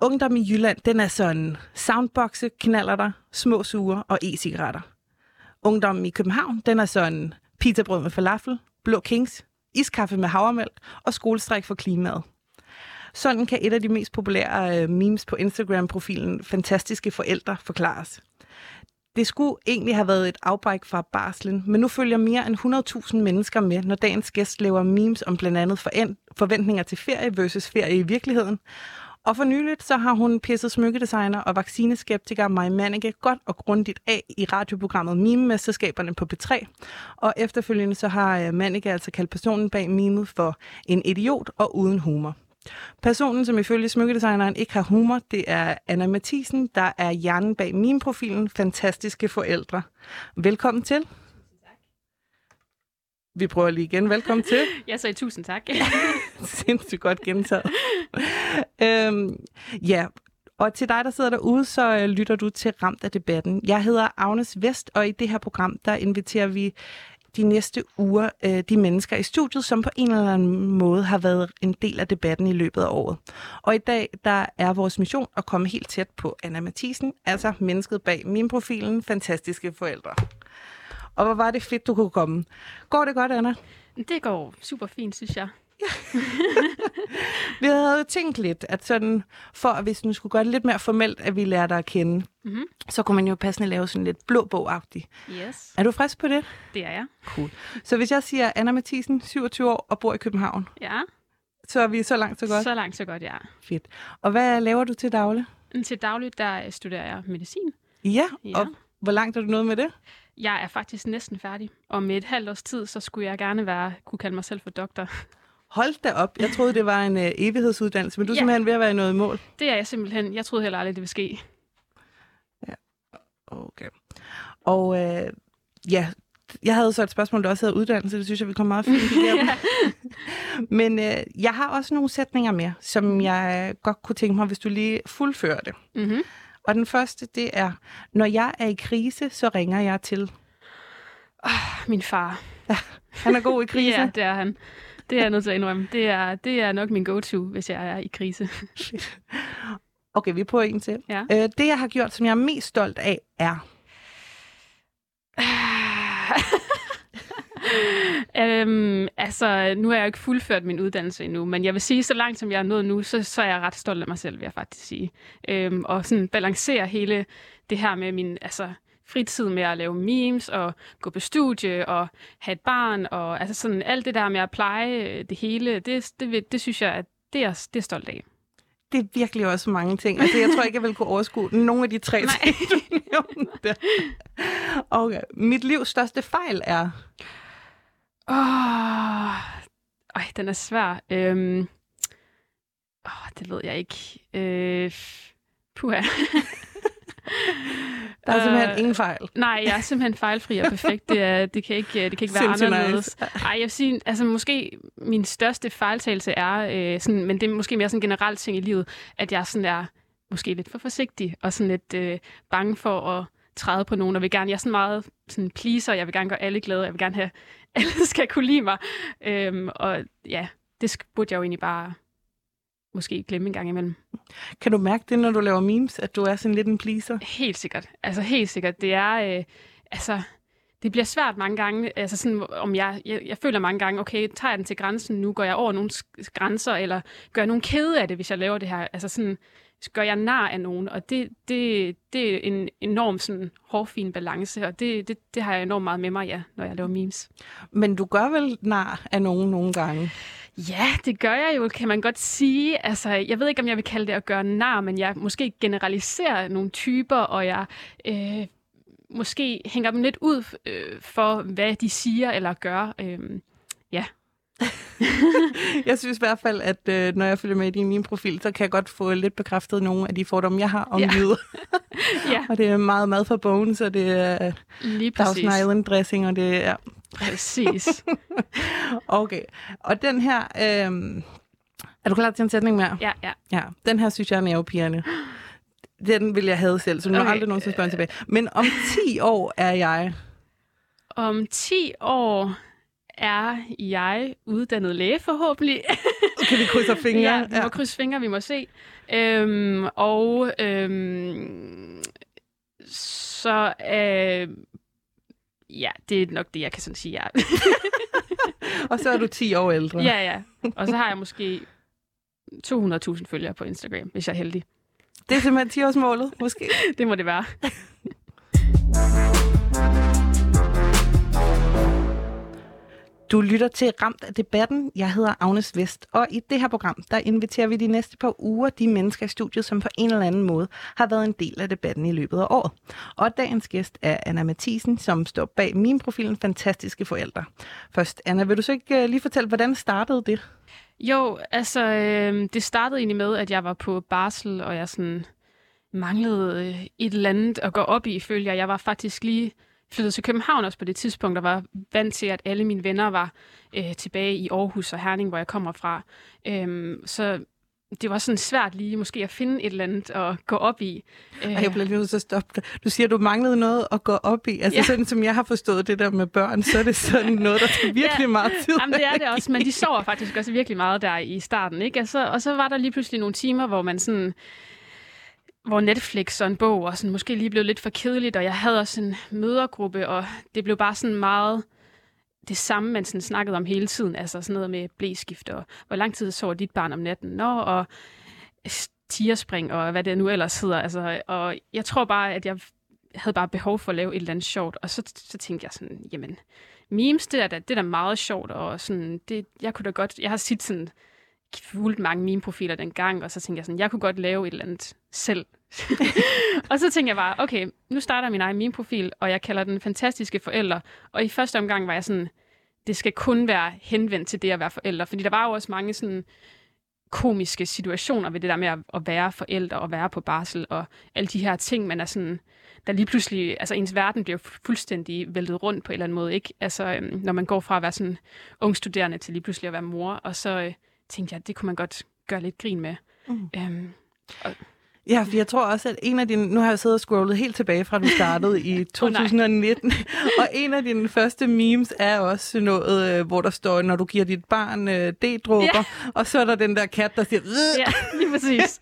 ungdom i Jylland, den er sådan soundboxe, knallerter, små sure og e-cigaretter. Ungdom i København, den er sådan pizzabrød med falafel, blå kings, iskaffe med havremælk og skolestræk for klimaet. Sådan kan et af de mest populære øh, memes på Instagram-profilen Fantastiske Forældre forklares. Det skulle egentlig have været et afbræk fra barslen, men nu følger mere end 100.000 mennesker med, når dagens gæst laver memes om blandt andet forventninger til ferie versus ferie i virkeligheden. Og for nyligt så har hun pisset smykkedesigner og vaccineskeptiker Maja Manneke godt og grundigt af i radioprogrammet Mime-mesterskaberne på P3. Og efterfølgende så har øh, Manneke altså kaldt personen bag mimet for en idiot og uden humor. Personen, som ifølge smykkedesigneren ikke har humor, det er Anna Mathisen, der er hjernen bag min profilen Fantastiske Forældre. Velkommen til. Vi prøver lige igen. Velkommen til. Jeg sagde tusind tak. Sindssygt godt gentaget. øhm, ja, og til dig, der sidder derude, så øh, lytter du til Ramt af debatten. Jeg hedder Agnes Vest, og i det her program, der inviterer vi de næste uger øh, de mennesker i studiet, som på en eller anden måde har været en del af debatten i løbet af året. Og i dag, der er vores mission at komme helt tæt på Anna Mathisen, altså mennesket bag min profilen, fantastiske forældre. Og hvor var det fedt, du kunne komme. Går det godt, Anna? Det går super fint, synes jeg. vi havde jo tænkt lidt, at sådan, for at hvis nu skulle gøre det lidt mere formelt, at vi lærer dig at kende, mm-hmm. så kunne man jo passende lave sådan lidt blå bog Yes. Er du frisk på det? Det er jeg. Cool. Så hvis jeg siger Anna Mathisen, 27 år og bor i København, ja. så er vi så langt så godt? Så langt så godt, ja. Fedt. Og hvad laver du til daglig? Til daglig, der studerer jeg medicin. Ja, ja. og hvor langt er du nået med det? Jeg er faktisk næsten færdig. Og med et halvt års tid, så skulle jeg gerne være, kunne kalde mig selv for doktor. Hold da op. Jeg troede, det var en uh, evighedsuddannelse, men du er ja. simpelthen ved at være i noget mål. Det er jeg simpelthen. Jeg troede heller aldrig, det ville ske. Ja, okay. Og uh, ja, jeg havde så et spørgsmål, der også hedder uddannelse. Det synes jeg, vi kommer meget fint igennem. men uh, jeg har også nogle sætninger mere, som jeg godt kunne tænke mig, hvis du lige fuldfører det. Mm-hmm. Og den første, det er, når jeg er i krise, så ringer jeg til... Oh, min far. Ja, han er god i krise. ja, det er han. Det er jeg nødt til at indrømme. Det er, det er nok min go-to, hvis jeg er i krise. okay, vi prøver en til. Ja. Øh, det, jeg har gjort, som jeg er mest stolt af, er... øhm, altså, nu har jeg jo ikke fuldført min uddannelse endnu, men jeg vil sige, så langt som jeg er nået nu, så, så er jeg ret stolt af mig selv, vil jeg faktisk sige. Øhm, og sådan balancere hele det her med min, altså, fritid med at lave memes og gå på studie og have et barn og altså sådan alt det der med at pleje det hele, det, det, det synes jeg, at det er, det er stolt af. Det er virkelig også mange ting. Altså, jeg tror ikke, jeg vil kunne overskue nogle af de tre ting, du nævnte. Okay. Mit livs største fejl er? Åh, oh, øj, den er svær. Øhm, oh, det ved jeg ikke. Øh, puha. Der er simpelthen uh, ingen fejl. Nej, jeg er simpelthen fejlfri og perfekt. Det, er, det, kan, ikke, det kan ikke være Sindssygt anderledes. Nice. Ej, jeg vil sige, altså måske min største fejltagelse er, øh, sådan, men det er måske mere sådan en generelt ting i livet, at jeg sådan er måske lidt for forsigtig og sådan lidt øh, bange for at træde på nogen, og vil gerne, jeg er sådan meget sådan pleaser, jeg vil gerne gøre alle glade, jeg vil gerne have, alle skal kunne lide mig. Øhm, og ja, det burde jeg jo egentlig bare måske glemme en gang imellem. Kan du mærke det, når du laver memes, at du er sådan lidt en pleaser? Helt sikkert. Altså helt sikkert. Det er, øh, altså, det bliver svært mange gange, altså sådan, om jeg, jeg, jeg føler mange gange, okay, tager jeg den til grænsen nu, går jeg over nogle grænser, eller gør jeg nogen kede af det, hvis jeg laver det her, altså sådan, gør jeg nar af nogen, og det, det, det er en enorm sådan hårfin balance, og det, det, det har jeg enormt meget med mig, ja, når jeg laver memes. Men du gør vel nar af nogen nogle gange? Ja, det gør jeg jo, kan man godt sige. Altså, jeg ved ikke, om jeg vil kalde det at gøre nar, men jeg måske generaliserer nogle typer, og jeg øh, måske hænger dem lidt ud øh, for, hvad de siger eller gør. Øh, ja. jeg synes i hvert fald, at øh, når jeg følger med i din min profil, så kan jeg godt få lidt bekræftet nogle af de fordomme, jeg har om ja. jyder. ja. og det er meget mad for bones, og det er Thousand Island dressing, og det er... Præcis. okay. Og den her... Øh, er du klar til en sætning mere? Ja, ja. ja. Den her synes jeg er nervepirrende. Den vil jeg have selv, så nu okay. aldrig nogensinde spørge tilbage. Men om 10 år er jeg... Om 10 år er jeg uddannet læge forhåbentlig. kan vi krydse fingre? Ja, vi må krydse fingre, vi må se. Øhm, og øhm, så øh, ja, det er nok det, jeg kan sådan sige, ja. og så er du 10 år ældre. Ja, ja. Og så har jeg måske 200.000 følgere på Instagram, hvis jeg er heldig. Det er simpelthen 10-årsmålet, måske. det må det være. Du lytter til Ramt af debatten. Jeg hedder Agnes Vest, og i det her program, der inviterer vi de næste par uger de mennesker i studiet, som på en eller anden måde har været en del af debatten i løbet af året. Og dagens gæst er Anna Mathisen, som står bag min profilen Fantastiske Forældre. Først, Anna, vil du så ikke øh, lige fortælle, hvordan startede det? Jo, altså, øh, det startede egentlig med, at jeg var på barsel, og jeg sådan manglede øh, et eller andet at gå op i, følger jeg. Jeg var faktisk lige flyttede til København også på det tidspunkt, og var vant til, at alle mine venner var øh, tilbage i Aarhus og Herning, hvor jeg kommer fra. Øhm, så det var sådan svært lige måske at finde et eller andet at gå op i. Ej, jeg bliver lige nødt til at stoppe Du siger, at du manglede noget at gå op i. Altså ja. sådan som jeg har forstået det der med børn, så er det sådan noget, der skal virkelig ja. meget tid. Jamen det er det også, men de sover faktisk også virkelig meget der i starten. Ikke? Altså, og så var der lige pludselig nogle timer, hvor man sådan hvor Netflix og en bog og sådan, måske lige blev lidt for kedeligt, og jeg havde også en mødergruppe, og det blev bare sådan meget det samme, man sådan snakkede om hele tiden, altså sådan noget med blæskift, og hvor lang tid sover dit barn om natten, Nå, og tierspring, og hvad det nu ellers hedder. Altså, og jeg tror bare, at jeg havde bare behov for at lave et eller andet sjovt, og så, så tænkte jeg sådan, jamen, memes, det er da, det er da meget sjovt, og sådan, det, jeg kunne da godt, jeg har sit sådan, fulgte mange meme-profiler dengang, og så tænkte jeg sådan, jeg kunne godt lave et eller andet selv. og så tænkte jeg bare, okay, nu starter min egen meme-profil, og jeg kalder den Fantastiske Forældre. Og i første omgang var jeg sådan, det skal kun være henvendt til det at være forældre, fordi der var jo også mange sådan komiske situationer ved det der med at, være forældre og være på barsel og alle de her ting, man er sådan, der lige pludselig, altså ens verden bliver fuldstændig væltet rundt på en eller anden måde, ikke? Altså, øhm, når man går fra at være sådan ung studerende til lige pludselig at være mor, og så øh, tænkte jeg, at det kunne man godt gøre lidt grin med. Mm. Øhm, og, Ja, for jeg tror også, at en af dine... Nu har jeg siddet og scrollet helt tilbage fra, du startede i 2019. oh, og en af dine første memes er også noget, øh, hvor der står, når du giver dit barn øh, D-dråber, ja. og så er der den der kat, der siger... Rrr! Ja, lige præcis.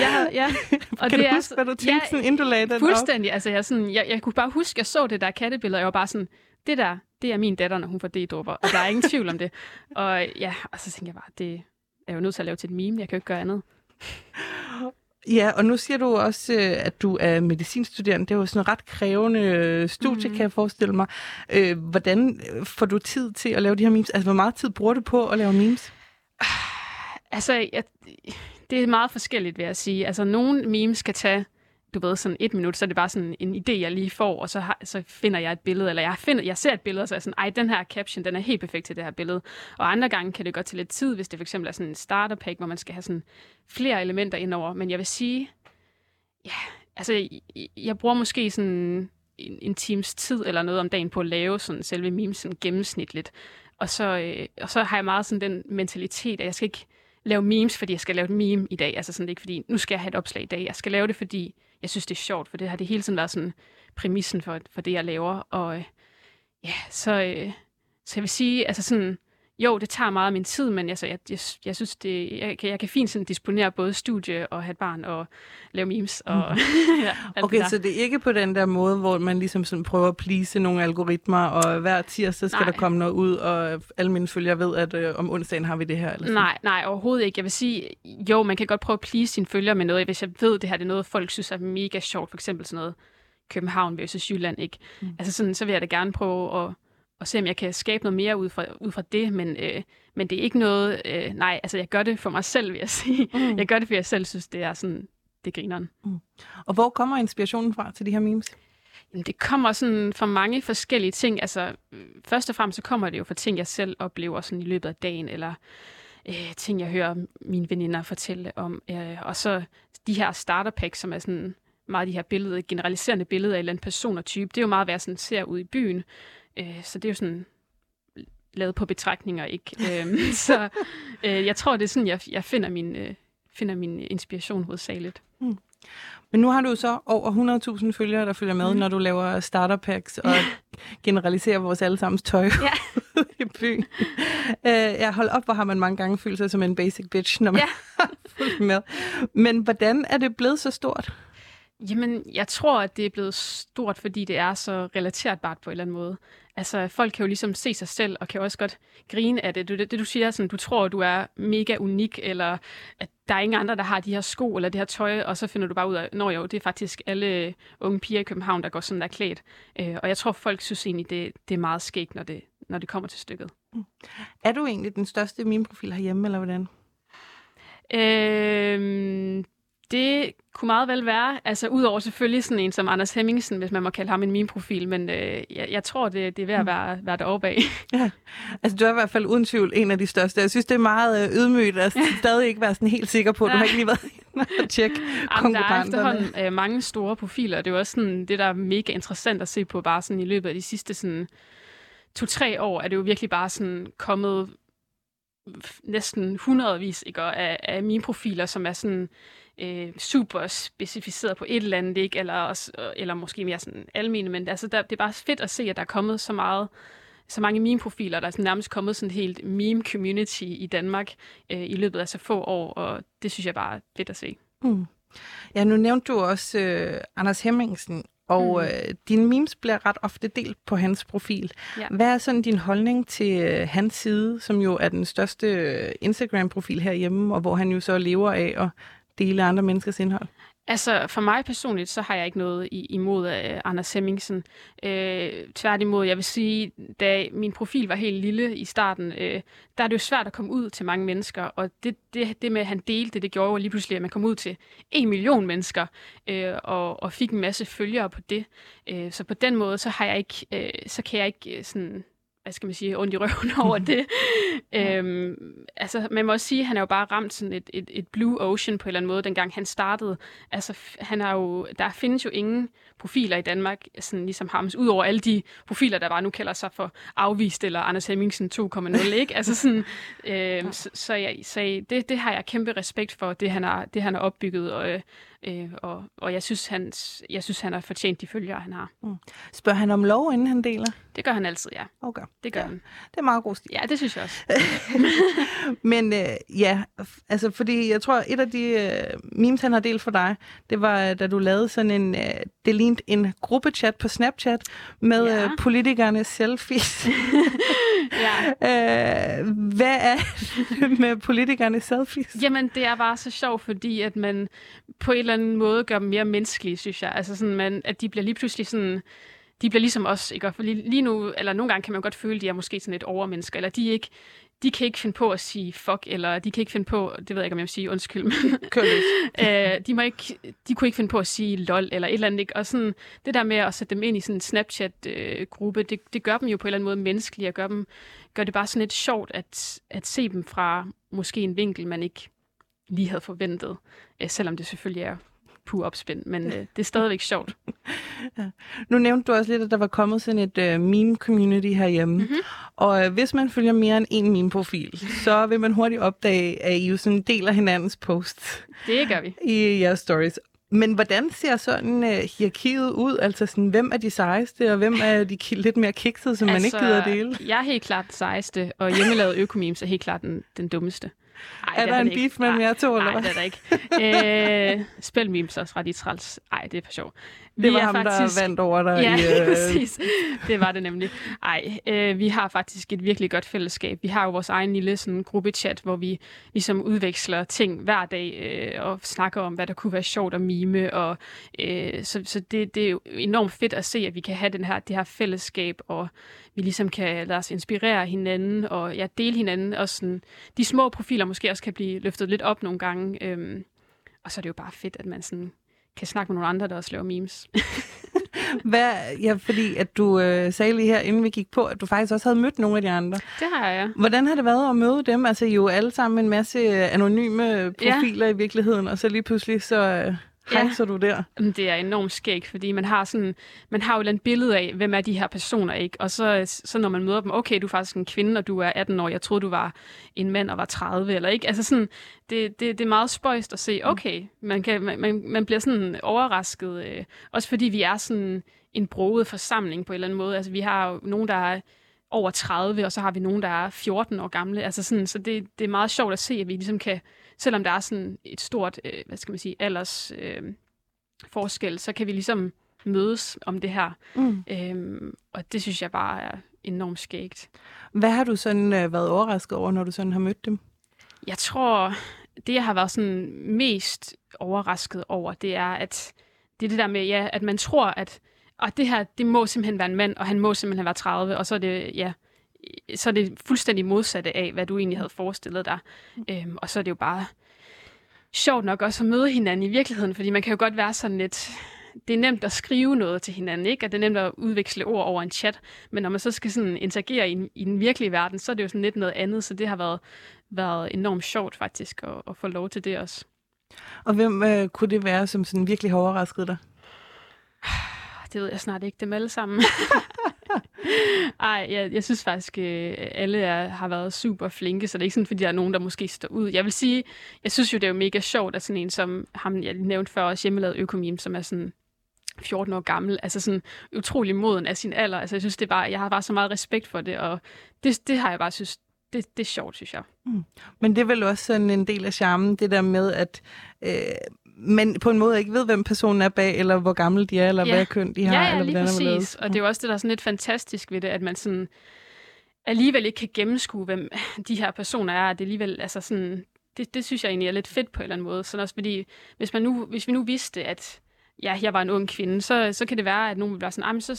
Ja, ja. Og kan det du huske, er, hvad du tænkte, ja, sådan, inden du lagde den Fuldstændig. Op? Altså, jeg, sådan, jeg, jeg kunne bare huske, at jeg så det der kattebillede, og jeg var bare sådan, det der, det er min datter, når hun får D-dråber, og der er ingen tvivl om det. Og ja, og så tænkte jeg bare, det er jo nødt til at lave til et meme, jeg kan jo ikke gøre andet. Ja, og nu siger du også, øh, at du er medicinstuderende. Det er jo sådan en ret krævende øh, studie, mm. kan jeg forestille mig. Øh, hvordan får du tid til at lave de her memes? Altså, hvor meget tid bruger du på at lave memes? Altså, jeg, det er meget forskelligt, vil jeg sige. Altså, nogle memes kan tage du ved, sådan et minut, så er det bare sådan en idé, jeg lige får, og så, har, så finder jeg et billede, eller jeg, finder, jeg ser et billede, og så er jeg sådan, ej, den her caption, den er helt perfekt til det her billede. Og andre gange kan det godt til lidt tid, hvis det for eksempel er sådan en starter pack, hvor man skal have sådan flere elementer indover. Men jeg vil sige, ja, altså, jeg, jeg bruger måske sådan en, en times tid eller noget om dagen på at lave sådan selve memes sådan gennemsnitligt. Og så, øh, og så har jeg meget sådan den mentalitet, at jeg skal ikke lave memes, fordi jeg skal lave et meme i dag. Altså sådan ikke fordi, nu skal jeg have et opslag i dag. Jeg skal lave det, fordi jeg synes, det er sjovt, for det har det hele tiden været sådan præmissen for, for det, jeg laver. Og øh, ja, så, øh, så jeg vil sige, altså sådan, jo, det tager meget af min tid, men altså, jeg, jeg, jeg synes, det, jeg, kan, jeg kan fint sådan disponere både studie og have et barn og lave memes. Og, mm. ja, okay, det så det er ikke på den der måde, hvor man ligesom sådan prøver at plise nogle algoritmer, og hver tirsdag skal nej. der komme noget ud, og alle mine følgere ved, at øh, om onsdagen har vi det her? Eller sådan. Nej, nej, overhovedet ikke. Jeg vil sige, jo, man kan godt prøve at please sine følgere med noget, hvis jeg ved, det her det er noget, folk synes er mega sjovt, for eksempel sådan noget København versus Jylland, ikke? Mm. Altså sådan, så vil jeg da gerne prøve at og se, om jeg kan skabe noget mere ud fra, ud fra det, men, øh, men det er ikke noget, øh, nej, altså jeg gør det for mig selv, vil jeg sige. Mm. Jeg gør det, fordi jeg selv synes, det er sådan, det griner. Mm. Og hvor kommer inspirationen fra til de her memes? Jamen, det kommer sådan fra mange forskellige ting. Altså, først og fremmest så kommer det jo fra ting, jeg selv oplever sådan i løbet af dagen, eller øh, ting, jeg hører mine veninder fortælle om. Øh, og så de her starter packs, som er sådan meget de her billeder, generaliserende billeder af en eller anden person og type. Det er jo meget, hvad jeg sådan ser ud i byen. Øh, så det er jo sådan lavet på betragtninger, ikke? øhm, så øh, jeg tror, det er sådan, jeg, jeg finder, min, øh, finder min inspiration hovedsageligt. Mm. Men nu har du så over 100.000 følgere, der følger med, mm. når du laver starter packs og generaliserer vores allesammens tøj. Ja. i byen. Øh, jeg holder op, hvor har man mange gange følt sig som en basic bitch, når man ja. har fulgt med. Men hvordan er det blevet så stort? Jamen, jeg tror, at det er blevet stort, fordi det er så relaterbart på en eller anden måde. Altså, folk kan jo ligesom se sig selv, og kan også godt grine af det. Det, det du siger, sådan, du tror, du er mega unik, eller at der er ingen andre, der har de her sko eller det her tøj, og så finder du bare ud af, når jo, det er faktisk alle unge piger i København, der går sådan der klædt. Øh, og jeg tror, folk synes egentlig, det, det er meget skægt, når det, når det kommer til stykket. Mm. Er du egentlig den største meme-profil herhjemme, eller hvordan? Øh, det kunne meget vel være. Altså, udover selvfølgelig sådan en som Anders Hemmingsen, hvis man må kalde ham en meme-profil, men øh, jeg, jeg tror, det, det er ved at mm. være, være deroppe af. Ja, altså du er i hvert fald uden tvivl en af de største. Jeg synes, det er meget øh, ydmygt at stadig ikke være sådan helt sikker på, at du har ikke lige været at tjekke Jamen, Der er efterhånden øh, mange store profiler, det er jo også sådan, det, der er mega interessant at se på, bare sådan i løbet af de sidste sådan, to-tre år, er det jo virkelig bare sådan kommet næsten hundredvis ikke, af, af mine profiler, som er sådan øh, super specificeret på et eller andet, ikke? Eller, også, eller måske mere sådan almene, men altså, der, det er bare fedt at se, at der er kommet så meget så mange meme-profiler, der er sådan nærmest kommet sådan et helt meme-community i Danmark øh, i løbet af så få år, og det synes jeg bare er fedt at se. Mm. Ja, nu nævnte du også øh, Anders Hemmingsen, og mm. øh, dine memes bliver ret ofte delt på hans profil. Ja. Hvad er sådan din holdning til øh, hans side, som jo er den største øh, Instagram-profil herhjemme, og hvor han jo så lever af at dele andre menneskers indhold? Altså, for mig personligt, så har jeg ikke noget imod uh, Anders Hemmingsen. Øh, tværtimod, jeg vil sige, da min profil var helt lille i starten, øh, der er det jo svært at komme ud til mange mennesker, og det, det, det med, at han delte det, gjorde jo lige pludselig, at man kom ud til en million mennesker, øh, og, og fik en masse følgere på det. Øh, så på den måde, så har jeg ikke, øh, så kan jeg ikke øh, sådan hvad skal man sige, ondt i røven over det. øhm, altså, man må også sige, at han er jo bare ramt sådan et, et, et blue ocean på en eller anden måde, dengang han startede. Altså, han har jo, der findes jo ingen profiler i Danmark, sådan ligesom ham, udover alle de profiler, der bare nu kalder sig for afvist, eller Anders Hemmingsen 2.0, ikke? Altså sådan, øhm, så, så, jeg, så det, det har jeg kæmpe respekt for, det han har, det han har opbygget, og Øh, og, og jeg synes, han, jeg synes, han har fortjent de følgere, han har. Mm. Spørger han om lov, inden han deler? Det gør han altid, ja. Okay. Det gør ja. han. Det er meget god stil. Ja, det synes jeg også. Men øh, ja, altså fordi jeg tror, et af de øh, memes, han har delt for dig, det var, da du lavede sådan en, øh, det lignede en gruppechat på Snapchat med ja. øh, politikernes selfies. ja. øh, hvad er med politikernes selfies? Jamen, det er bare så sjovt, fordi at man på en eller anden måde gør dem mere menneskelige, synes jeg. Altså sådan, man, at de bliver lige pludselig sådan de bliver ligesom os, ikke? For lige, lige nu, eller nogle gange kan man godt føle, at de er måske sådan et overmennesker, eller de er ikke, de kan ikke finde på at sige fuck, eller de kan ikke finde på, det ved jeg ikke, om jeg vil sige undskyld, men øh, de, må ikke, de kunne ikke finde på at sige lol, eller et eller andet, ikke? Og sådan, det der med at sætte dem ind i sådan en Snapchat-gruppe, det, det gør dem jo på en eller anden måde menneskelige, og gør, dem, gør det bare sådan lidt sjovt at, at se dem fra måske en vinkel, man ikke lige havde forventet, øh, selvom det selvfølgelig er pur opspind, men øh, det er stadigvæk sjovt. ja. Nu nævnte du også lidt, at der var kommet sådan et øh, meme-community herhjemme, mm-hmm. og øh, hvis man følger mere end en meme-profil, så vil man hurtigt opdage, at I jo sådan deler hinandens posts. Det gør vi. I jeres stories. Men hvordan ser sådan uh, hierarkiet ud? Altså sådan, hvem er de sejeste, og hvem er de lidt mere kiksede, som altså, man ikke altså, gider at dele? Jeg er helt klart den sejeste, og hjemmelavet økomemes er helt klart den, den dummeste. Ej, er der en beef mellem jer to, eller hvad? Nej, det er der ikke. øh, spil memes også ret i træls. Ej, det er for sjov. Vi det var ham, faktisk... der vandt over dig. Ja, i, øh... præcis. Det var det nemlig. Ej, øh, vi har faktisk et virkelig godt fællesskab. Vi har jo vores egen lille sådan, gruppechat, hvor vi ligesom udveksler ting hver dag øh, og snakker om, hvad der kunne være sjovt at mime. Og, øh, så så det, det er jo enormt fedt at se, at vi kan have den her, det her fællesskab, og vi ligesom kan lade os inspirere hinanden og ja, dele hinanden. Og sådan, de små profiler måske også kan blive løftet lidt op nogle gange. Øh, og så er det jo bare fedt, at man sådan kan snakke med nogle andre, der også laver memes. Hvad, ja, fordi at du øh, sagde lige her, inden vi gik på, at du faktisk også havde mødt nogle af de andre. Det har jeg. Hvordan har det været at møde dem? Altså, I er jo alle sammen en masse anonyme profiler ja. i virkeligheden, og så lige pludselig så... Øh hejser ja. du der? Det er enormt skægt, fordi man har sådan, man har jo et eller andet billede af, hvem er de her personer, ikke? Og så, så når man møder dem, okay, du er faktisk en kvinde, og du er 18 år, jeg troede, du var en mand og var 30, eller ikke? Altså sådan, det, det, det er meget spøjst at se, mm. okay, man, kan, man, man bliver sådan overrasket, øh, også fordi vi er sådan en broget forsamling på en eller anden måde. Altså vi har jo nogen, der er over 30, og så har vi nogen, der er 14 år gamle. Altså sådan, så det, det er meget sjovt at se, at vi ligesom kan, selvom der er sådan et stort, øh, hvad skal man sige, alders øh, forskel, så kan vi ligesom mødes om det her. Mm. Øhm, og det synes jeg bare er enormt skægt. Hvad har du sådan øh, været overrasket over, når du sådan har mødt dem? Jeg tror, det jeg har været sådan mest overrasket over, det er, at det er det der med, ja, at man tror, at og det her, det må simpelthen være en mand, og han må simpelthen være 30, og så er det, ja, så er det fuldstændig modsatte af, hvad du egentlig havde forestillet dig. Øhm, og så er det jo bare sjovt nok også at møde hinanden i virkeligheden, fordi man kan jo godt være sådan lidt, det er nemt at skrive noget til hinanden, ikke? Og det er nemt at udveksle ord over en chat. Men når man så skal sådan interagere i, i den virkelige verden, så er det jo sådan lidt noget andet. Så det har været, været enormt sjovt faktisk at, at få lov til det også. Og hvem øh, kunne det være, som sådan virkelig har overrasket dig? Det ved jeg snart ikke dem alle sammen. Ej, jeg, jeg synes faktisk, at øh, alle er, har været super flinke, så det er ikke sådan, fordi der er nogen, der måske står ud. Jeg vil sige, jeg synes jo, det er jo mega sjovt, at sådan en som ham, jeg nævnte før, også hjemmelavet økomim, som er sådan 14 år gammel, altså sådan utrolig moden af sin alder. Altså jeg synes, det var, bare, jeg har bare så meget respekt for det, og det, det har jeg bare synes, det, det er sjovt, synes jeg. Mm. Men det er vel også sådan en del af charmen, det der med, at øh, man på en måde ikke ved, hvem personen er bag, eller hvor gammel de er, eller ja. hvad køn de har. Ja, ja eller lige præcis. Og det er jo også det, der er sådan lidt fantastisk ved det, at man sådan alligevel ikke kan gennemskue, hvem de her personer er. Det alligevel, altså sådan, det, det synes jeg egentlig er lidt fedt på en eller anden måde. Sådan også fordi, hvis, man nu, hvis vi nu vidste, at ja, jeg var en ung kvinde, så, så kan det være, at nogen vil være sådan, så,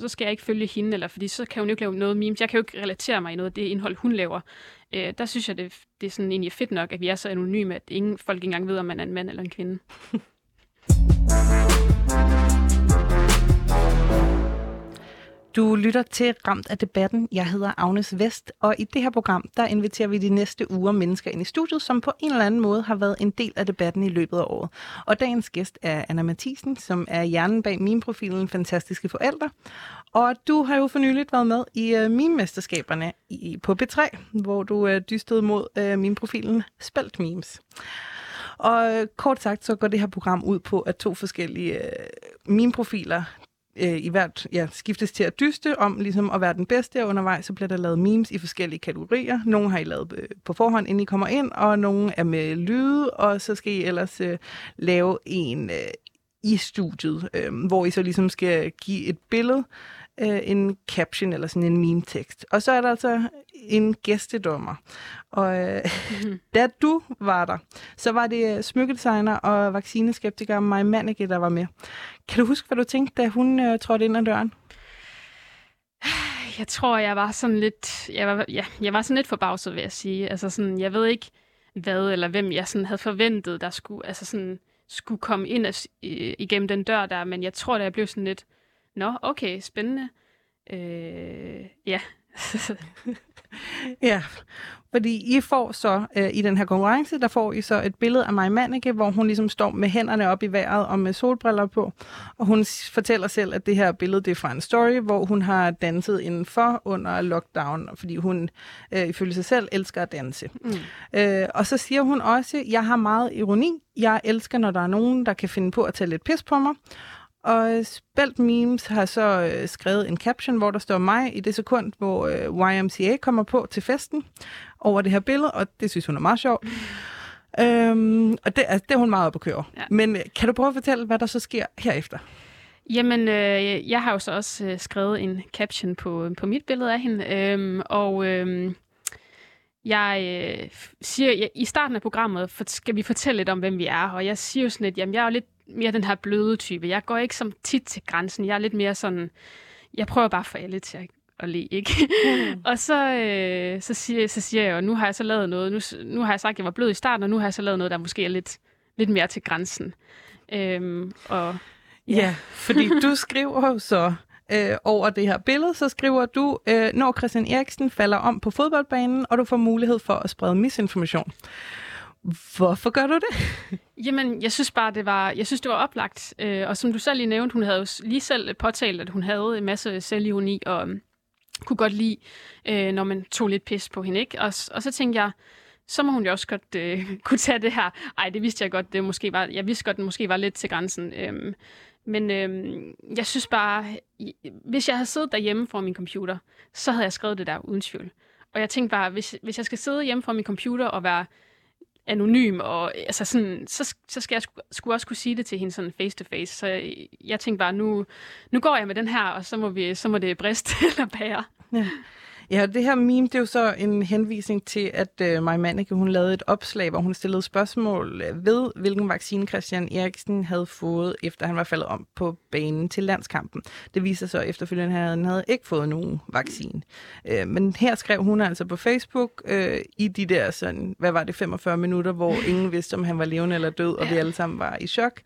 så skal jeg ikke følge hende, eller fordi så kan hun jo ikke lave noget memes. Jeg kan jo ikke relatere mig i noget af det indhold, hun laver. Øh, der synes jeg, det, det er sådan egentlig fedt nok, at vi er så anonyme, at ingen folk ikke engang ved, om man er en mand eller en kvinde. Du lytter til Ramt af debatten. Jeg hedder Agnes Vest, og i det her program, der inviterer vi de næste uger mennesker ind i studiet, som på en eller anden måde har været en del af debatten i løbet af året. Og dagens gæst er Anna Mathisen, som er hjernen bag min profilen Fantastiske Forældre. Og du har jo for nyligt været med i uh, meme-mesterskaberne i, på B3, hvor du uh, dystede mod øh, uh, min profilen Spelt Memes. Og kort sagt, så går det her program ud på, at to forskellige øh, meme-profiler øh, i hvert ja, skiftes til at dyste om ligesom at være den bedste, og undervejs så bliver der lavet memes i forskellige kategorier. Nogle har I lavet øh, på forhånd, inden I kommer ind, og nogle er med lyde, og så skal I ellers øh, lave en øh, i studiet, øh, hvor I så ligesom skal give et billede, øh, en caption eller sådan en meme-tekst. Og så er der altså en gæstedommer. Og øh, mm-hmm. da du var der, så var det øh, smykkedesigner og vaccineskeptiker Maja Manneke, der var med. Kan du huske, hvad du tænkte, da hun øh, trådte ind ad døren? Jeg tror, jeg var sådan lidt, jeg var, ja, jeg var sådan lidt forbavset, vil jeg sige. Altså sådan, jeg ved ikke, hvad eller hvem jeg sådan havde forventet, der skulle, altså sådan, skulle komme ind af, igennem den dør der, men jeg tror, da jeg blev sådan lidt, nå, okay, spændende. Øh, ja. ja, fordi I får så øh, i den her konkurrence, der får I så et billede af mig Manneke, hvor hun ligesom står med hænderne op i vejret og med solbriller på. Og hun fortæller selv, at det her billede det er fra en story, hvor hun har danset indenfor under lockdown, fordi hun øh, ifølge sig selv elsker at danse. Mm. Øh, og så siger hun også, jeg har meget ironi. Jeg elsker, når der er nogen, der kan finde på at tage lidt pis på mig. Og Spelt Memes har så øh, skrevet en caption, hvor der står mig i det sekund, hvor øh, YMCA kommer på til festen over det her billede, og det synes hun er meget sjovt. Øhm, og det, altså, det er hun meget op at køre. Ja. Men øh, kan du prøve at fortælle, hvad der så sker herefter? Jamen, øh, jeg har jo så også øh, skrevet en caption på, på mit billede af hende, øhm, og øh, jeg øh, siger, jeg, i starten af programmet for, skal vi fortælle lidt om, hvem vi er, og jeg siger jo sådan lidt, jamen jeg er jo lidt mere den her bløde type. Jeg går ikke som tit til grænsen. Jeg er lidt mere sådan, jeg prøver bare for alle til at, at le, ikke? Mm. og så, øh, så, siger, så siger jeg jo, nu har jeg så lavet noget, nu, nu har jeg sagt, at jeg var blød i starten, og nu har jeg så lavet noget, der måske er lidt, lidt mere til grænsen. Øhm, og, ja. ja, fordi du skriver jo så øh, over det her billede, så skriver du, øh, når Christian Eriksen falder om på fodboldbanen, og du får mulighed for at sprede misinformation. Hvorfor gør du det? Jamen, jeg synes bare, det var, jeg synes, det var oplagt. Øh, og som du selv lige nævnte, hun havde jo lige selv påtalt, at hun havde en masse selvironi, og um, kunne godt lide, øh, når man tog lidt pis på hende. Ikke? Og, og så tænkte jeg, så må hun jo også godt øh, kunne tage det her. Ej, det vidste jeg godt, det måske var, jeg vidste godt, det måske var lidt til grænsen. Øhm, men øhm, jeg synes bare, hvis jeg havde siddet derhjemme foran min computer, så havde jeg skrevet det der uden tvivl. Og jeg tænkte bare, hvis, hvis jeg skal sidde hjemme foran min computer og være anonym, og øh, altså sådan, så, så skal jeg skulle også kunne sige det til hende sådan face to face. Så jeg, jeg tænkte bare, nu, nu går jeg med den her, og så må, vi, så må det briste eller bære. Ja. Ja, det her meme, det er jo så en henvisning til, at uh, Maja Manneke, hun lavede et opslag, hvor hun stillede spørgsmål øh, ved, hvilken vaccine Christian Eriksen havde fået, efter han var faldet om på banen til landskampen. Det viser så efterfølgende, at han havde ikke fået nogen vaccine. Uh, men her skrev hun altså på Facebook uh, i de der sådan, hvad var det, 45 minutter, hvor ingen vidste, om han var levende eller død, og vi alle sammen var i chok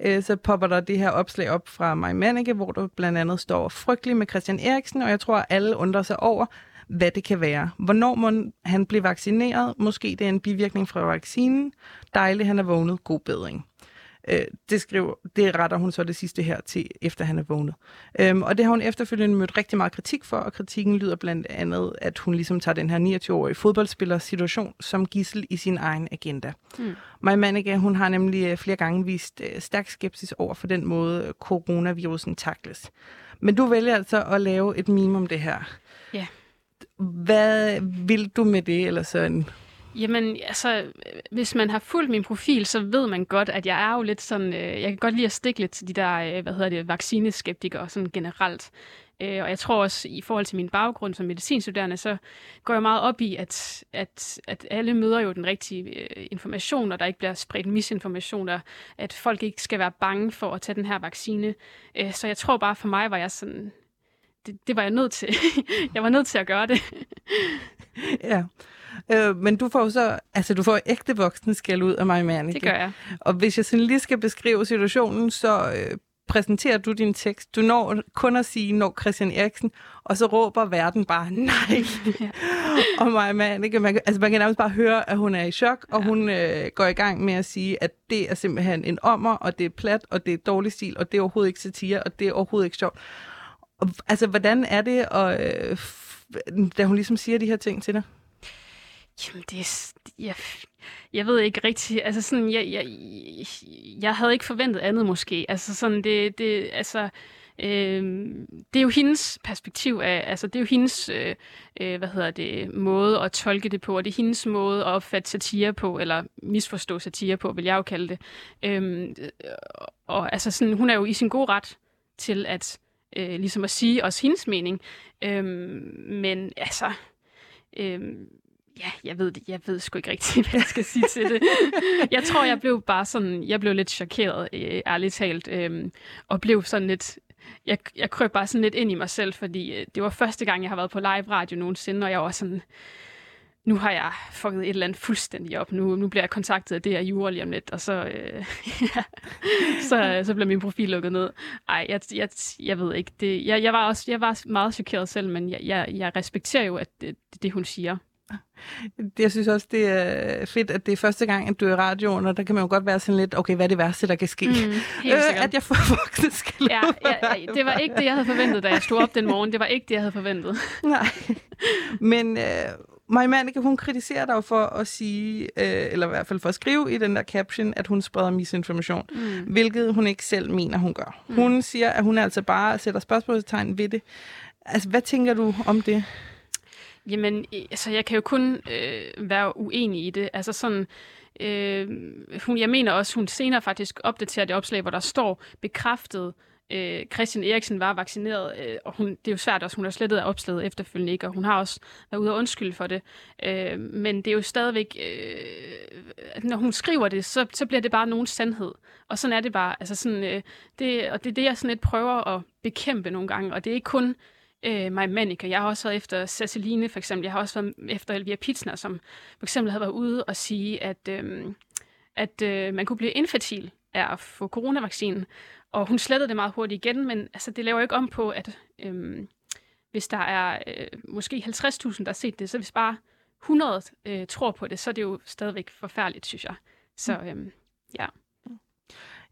Øh, så popper der det her opslag op fra Maja Manneke, hvor der blandt andet står frygtelig med Christian Eriksen, og jeg tror, at alle undrer sig over, hvad det kan være. Hvornår må han blive vaccineret? Måske det er en bivirkning fra vaccinen. Dejligt, han er vågnet. God bedring. Øh, det, skriver, det retter hun så det sidste her til, efter han er vågnet. Øhm, og det har hun efterfølgende mødt rigtig meget kritik for, og kritikken lyder blandt andet, at hun ligesom tager den her 29-årige fodboldspillers situation som gissel i sin egen agenda. Mm. Maja hun har nemlig øh, flere gange vist øh, stærk skepsis over for den måde, coronavirusen takles. Men du vælger altså at lave et meme om det her. Ja. Yeah. Hvad vil du med det, eller sådan? Jamen, altså, hvis man har fulgt min profil, så ved man godt, at jeg er jo lidt sådan, øh, jeg kan godt lide at stikke lidt til de der, øh, hvad hedder det, vaccineskeptikere sådan generelt. Øh, og jeg tror også, i forhold til min baggrund som medicinstuderende, så går jeg meget op i, at, at, at alle møder jo den rigtige øh, information, og der ikke bliver spredt misinformation, og at folk ikke skal være bange for at tage den her vaccine. Øh, så jeg tror bare for mig, var jeg sådan, det, det var jeg nødt til. jeg var nødt til at gøre det. ja. Øh, men du får jo så, altså du får ægte voksen skal ud af mig, Manneke. Det gør jeg. Og hvis jeg sådan lige skal beskrive situationen, så øh, præsenterer du din tekst. Du når kun at sige, når Christian Eriksen, og så råber verden bare, nej. ja. og mig, man, ikke? Man, altså man kan nærmest bare høre, at hun er i chok, og ja. hun øh, går i gang med at sige, at det er simpelthen en ommer, og det er plat, og det er dårlig stil, og det er overhovedet ikke satire, og det er overhovedet ikke sjovt. Og, altså, hvordan er det, og, øh, da hun ligesom siger de her ting til dig? Jamen, det er... Jeg, jeg ved ikke rigtigt. Altså, sådan, jeg, jeg, jeg havde ikke forventet andet, måske. Altså, sådan, det... det altså, øh, det er jo hendes perspektiv af, altså det er jo hendes, øh, øh, hvad hedder det, måde at tolke det på, og det er hendes måde at opfatte satire på, eller misforstå satire på, vil jeg jo kalde det. Øhm, øh, og altså sådan, hun er jo i sin gode ret til at øh, ligesom at sige også hendes mening. Øh, men altså, øh, ja, jeg ved det. Jeg ved sgu ikke rigtigt, hvad jeg skal sige til det. Jeg tror, jeg blev bare sådan, jeg blev lidt chokeret, øh, ærligt talt, øh, og blev sådan lidt, jeg, jeg krøb bare sådan lidt ind i mig selv, fordi øh, det var første gang, jeg har været på live radio nogensinde, og jeg var sådan, nu har jeg fucket et eller andet fuldstændig op. Nu, nu bliver jeg kontaktet af det her jure lige om lidt, og så, øh, ja, så, øh, så bliver min profil lukket ned. Ej, jeg, jeg, jeg ved ikke. Det, jeg, jeg, var også, jeg var meget chokeret selv, men jeg, jeg, jeg respekterer jo, at det, det hun siger. Jeg synes også, det er fedt, at det er første gang, at du er i radioen, og der kan man jo godt være sådan lidt, okay, hvad er det værste, der kan ske? Mm, øh, at jeg får voksne skal ja, ja, det var ikke det, jeg havde forventet, da jeg stod op den morgen. Det var ikke det, jeg havde forventet. Nej, men... Øh, Maja Manneke, hun kritiserer dig for at sige, øh, eller i hvert fald for at skrive i den der caption, at hun spreder misinformation, mm. hvilket hun ikke selv mener, hun gør. Mm. Hun siger, at hun altså bare sætter spørgsmålstegn ved det. Altså, hvad tænker du om det? Jamen, altså, jeg kan jo kun øh, være uenig i det. Altså sådan, øh, hun, jeg mener også, hun senere faktisk opdaterer det opslag, hvor der står bekræftet, øh, Christian Eriksen var vaccineret, øh, og hun, det er jo svært også, hun har slettet af opslaget efterfølgende ikke, og hun har også været ude og undskylde for det. Øh, men det er jo stadigvæk, øh, når hun skriver det, så, så bliver det bare nogen sandhed. Og sådan er det bare. Altså sådan, øh, det, og det er det, jeg sådan lidt prøver at bekæmpe nogle gange, og det er ikke kun øh, Maja Mannica. Jeg har også været efter Ceciline, for eksempel. Jeg har også været efter Elvira Pitsner, som for eksempel havde været ude og sige, at, øh, at øh, man kunne blive infertil af at få coronavaccinen. Og hun slettede det meget hurtigt igen, men altså, det laver ikke om på, at øh, hvis der er øh, måske 50.000, der har set det, så hvis bare 100 øh, tror på det, så er det jo stadigvæk forfærdeligt, synes jeg. Så øh, ja.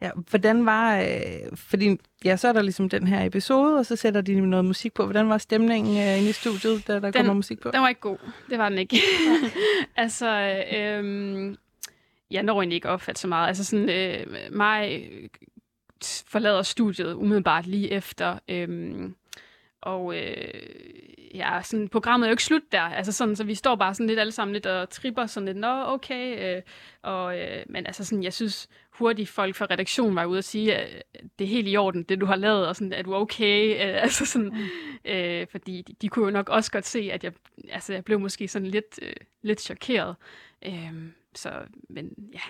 Ja, hvordan var, øh, fordi ja, så er der ligesom den her episode, og så sætter de noget musik på. Hvordan var stemningen øh, inde i studiet, da der den, kommer musik på? Den var ikke god. Det var den ikke. altså, øh, jeg når egentlig ikke opfatte så meget. Altså sådan, øh, mig forlader studiet umiddelbart lige efter, øh, og øh, ja, sådan, programmet er jo ikke slut der. Altså sådan, så vi står bare sådan lidt alle sammen lidt og tripper sådan lidt, nå, okay. Øh, og, øh, men altså sådan, jeg synes hurtigt folk fra redaktionen var ude og sige, at det er helt i orden, det du har lavet, og sådan, er du okay? Øh, altså sådan, mm. øh, fordi de, de kunne jo nok også godt se, at jeg, altså, jeg blev måske sådan lidt, øh, lidt chokeret. Øh, så, men ja,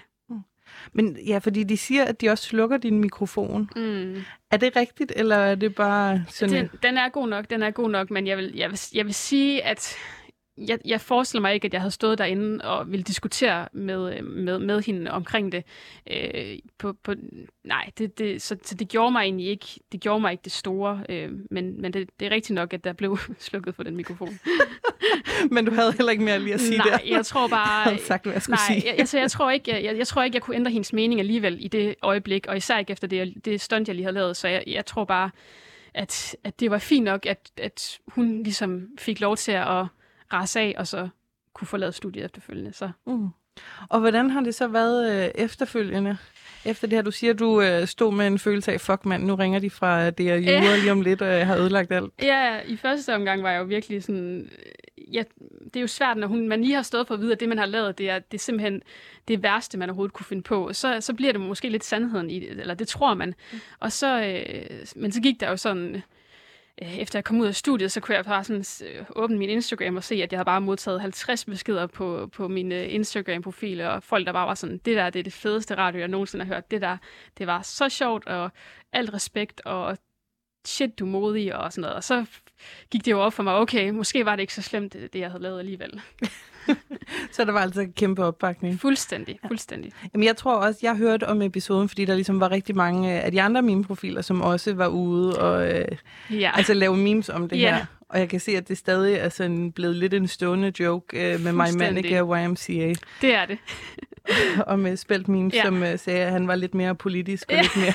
men ja, fordi de siger, at de også slukker din mikrofon. Mm. Er det rigtigt, eller er det bare sådan... Den, den er god nok, den er god nok, men jeg vil, jeg vil, jeg vil sige, at jeg, jeg forestiller mig ikke, at jeg havde stået derinde og ville diskutere med, med, med hende omkring det. Øh, på, på, nej, det, det, så, så det gjorde mig egentlig ikke det, gjorde mig ikke det store, øh, men, men det, det er rigtigt nok, at der blev slukket for den mikrofon. men du havde heller ikke mere lige at sige nej, der. jeg tror bare... Jeg havde sagt, hvad jeg skulle nej, sige. jeg, altså, jeg, tror ikke, jeg, jeg tror ikke, jeg kunne ændre hendes mening alligevel i det øjeblik, og især ikke efter det, det stunt, jeg lige havde lavet, så jeg, jeg tror bare, at, at det var fint nok, at, at hun ligesom fik lov til at rase af, og så kunne forlade studiet efterfølgende. Så. Mm. Og hvordan har det så været øh, efterfølgende? Efter det her, du siger, du øh, stod med en følelse af, fuck mand, nu ringer de fra det er jure lige om lidt, og jeg har ødelagt alt. Ja, i første omgang var jeg jo virkelig sådan... Ja, det er jo svært, når hun, man lige har stået for at vide, at det, man har lavet, det er, det er simpelthen det værste, man overhovedet kunne finde på. Så, så bliver det måske lidt sandheden i det, eller det tror man. Mm. Og så, øh, men så gik der jo sådan Øh, Øh, efter jeg kom ud af studiet, så kunne jeg bare sådan øh, åbne min Instagram og se, at jeg havde bare modtaget 50 beskeder på, på min øh, Instagram-profil, og folk, der bare var sådan, det der, det er det fedeste radio, jeg nogensinde har hørt. Det der, det var så sjovt, og alt respekt, og shit, du er modig, og sådan noget. Og så gik det jo op for mig, okay, måske var det ikke så slemt, det, det jeg havde lavet alligevel. så der var altså en kæmpe opbakning. Fuldstændig, fuldstændig. Jamen, jeg tror også, jeg hørte om episoden, fordi der ligesom var rigtig mange af de andre meme-profiler, som også var ude og øh, ja. altså lave memes om det ja. her. Og jeg kan se, at det stadig er sådan blevet lidt en stående joke øh, med My Manica YMCA. Det er det. og med spelt memes, ja. som uh, sagde, at han var lidt mere politisk og ja. lidt mere...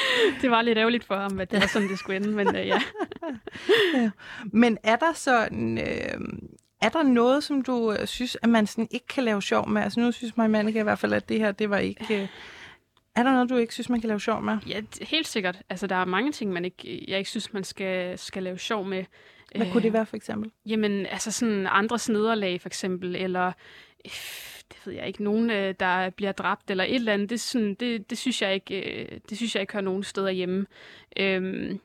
det var lidt ærgerligt for ham, at det var sådan, det skulle ende, men uh, ja. ja. Men er der sådan... Øh, er der noget, som du øh, synes, at man sådan ikke kan lave sjov med? Altså nu synes mig Mannika i hvert fald, at det her, det var ikke... Øh, er der noget, du ikke synes, man kan lave sjov med? Ja, helt sikkert. Altså, der er mange ting, man ikke, jeg ikke synes, man skal, skal lave sjov med. Hvad kunne det være, for eksempel? Jamen, altså sådan andre nederlag, for eksempel, eller øh, det ved jeg ikke, nogen, øh, der bliver dræbt, eller et eller andet. Det, sådan, det, det, synes, jeg ikke, øh, det synes jeg ikke hører nogen steder hjemme. Øhm,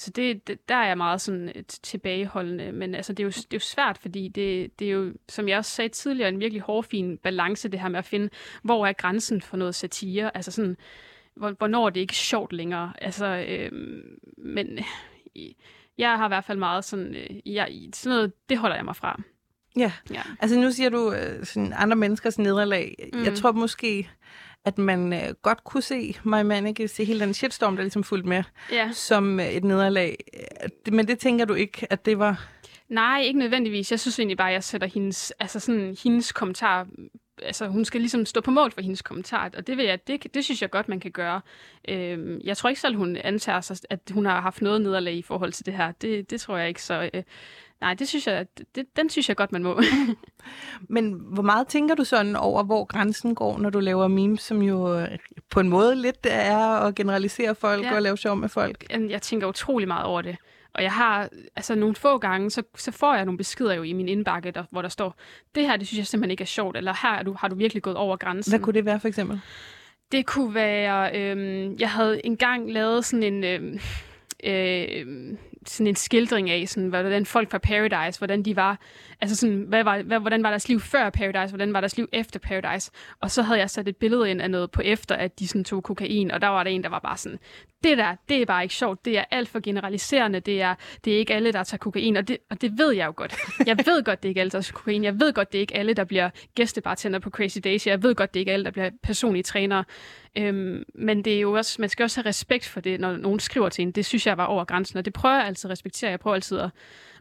så det, det, der er jeg meget sådan et tilbageholdende, men altså, det, er jo, det er jo svært, fordi det, det er jo, som jeg også sagde tidligere, en virkelig hårfin balance, det her med at finde, hvor er grænsen for noget satire, altså sådan, hvornår er det ikke sjovt længere, altså, øh, men jeg har i hvert fald meget sådan, øh, jeg, sådan noget, det holder jeg mig fra. Ja, ja. altså nu siger du øh, sådan andre menneskers nederlag. Mm. Jeg tror måske, at man øh, godt kunne se My Manike, se hele den shitstorm, der ligesom fulgte med, ja. som øh, et nederlag. Men det tænker du ikke, at det var... Nej, ikke nødvendigvis. Jeg synes egentlig bare, at jeg sætter hendes, altså sådan, hendes kommentar altså, hun skal ligesom stå på mål for hendes kommentar, og det, vil jeg, det, det synes jeg godt, man kan gøre. Øhm, jeg tror ikke selv, hun antager sig, at hun har haft noget nederlag i forhold til det her. Det, det tror jeg ikke, så øh, nej, det synes jeg, det, den synes jeg godt, man må. Men hvor meget tænker du sådan over, hvor grænsen går, når du laver memes, som jo øh, på en måde lidt er at generalisere folk ja. og lave sjov med folk? Jeg tænker utrolig meget over det. Og jeg har, altså nogle få gange, så, så får jeg nogle beskeder jo i min indbakke, der, hvor der står, det her, det synes jeg simpelthen ikke er sjovt, eller her er du, har du virkelig gået over grænsen. Hvad kunne det være for eksempel? Det kunne være, øhm, jeg havde engang lavet sådan en, øhm, øh, sådan en skildring af, sådan, hvordan folk fra Paradise, hvordan de var, altså sådan, hvad var, hvad, hvordan var deres liv før Paradise, hvordan var deres liv efter Paradise, og så havde jeg sat et billede ind af noget på efter, at de sådan tog kokain, og der var der en, der var bare sådan, det der, det er bare ikke sjovt, det er alt for generaliserende, det er, det er ikke alle, der tager kokain, og det, og det ved jeg jo godt. Jeg ved godt, det er ikke alle, der tager kokain, jeg ved godt, det er ikke alle, der bliver gæstebartender på Crazy Days, jeg ved godt, det er ikke alle, der bliver personlige trænere, Øhm, men det er jo også, man skal også have respekt for det, når nogen skriver til en. Det synes jeg var over grænsen, og det prøver jeg altid at respektere. Jeg prøver altid at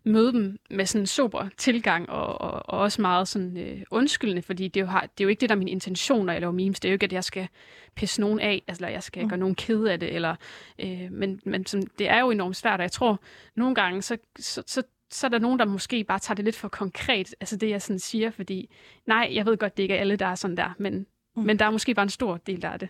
møde dem med sådan en sober tilgang, og, og, og også meget sådan øh, undskyldende, fordi det er, jo, har, det er jo ikke det, der er min intention, når jeg laver memes. Det er jo ikke, at jeg skal pisse nogen af, altså, eller jeg skal mm. gøre nogen ked af det, eller, øh, men, men sådan, det er jo enormt svært, og jeg tror, nogle gange, så, så, så så er der nogen, der måske bare tager det lidt for konkret, altså det, jeg sådan siger, fordi nej, jeg ved godt, det ikke er alle, der er sådan der, men Mm. Men der er måske bare en stor del, der er det.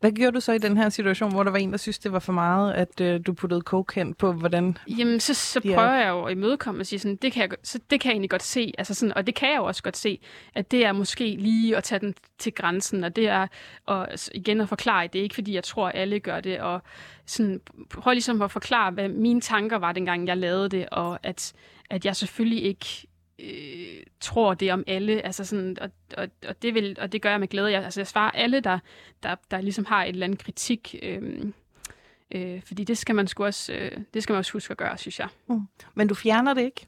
Hvad gjorde du så i den her situation, hvor der var en, der synes, det var for meget, at øh, du puttede coke hen på, hvordan... Jamen, så, så prøver jeg jo at imødekomme og sige sådan, det kan jeg, så det kan jeg egentlig godt se, altså sådan, og det kan jeg jo også godt se, at det er måske lige at tage den til grænsen, og det er og igen at forklare, det er ikke fordi, jeg tror, at alle gør det, og sådan, prøv ligesom at forklare, hvad mine tanker var, dengang jeg lavede det, og at, at jeg selvfølgelig ikke øh, tror det om alle, altså sådan, og, og, og, det vil, og det gør jeg med glæde. Jeg, altså jeg svarer alle, der, der, der ligesom har et eller andet kritik, øh, øh, fordi det skal man sgu også, øh, det skal man også huske at gøre, synes jeg. Mm. Men du fjerner det ikke?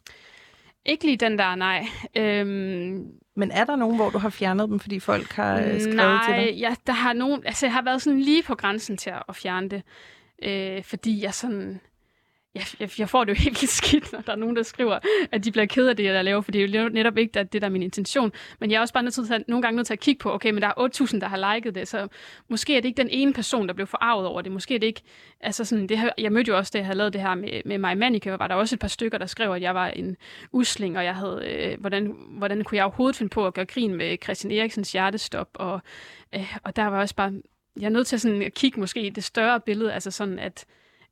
Ikke lige den der, nej. Øhm, Men er der nogen, hvor du har fjernet dem, fordi folk har øh, skrevet nej, til dig? Nej, ja, der har nogen, altså jeg har været sådan lige på grænsen til at fjerne det, øh, fordi jeg sådan, jeg, jeg, jeg får det jo helt skidt, når der er nogen, der skriver, at de bliver ked af det, jeg laver, for det er jo netop ikke det, der er min intention. Men jeg er også bare nødt til at, nogle gange nødt til at kigge på, okay, men der er 8.000, der har liket det, så måske er det ikke den ene person, der blev forarvet over det. Måske er det ikke, altså sådan, det her, jeg mødte jo også, da jeg havde lavet det her med, med mig Manica, var der også et par stykker, der skrev, at jeg var en usling, og jeg havde, øh, hvordan, hvordan kunne jeg overhovedet finde på at gøre grin med Christian Eriksens hjertestop, og, øh, og der var også bare, jeg er nødt til sådan at kigge måske i det større billede, altså sådan, at,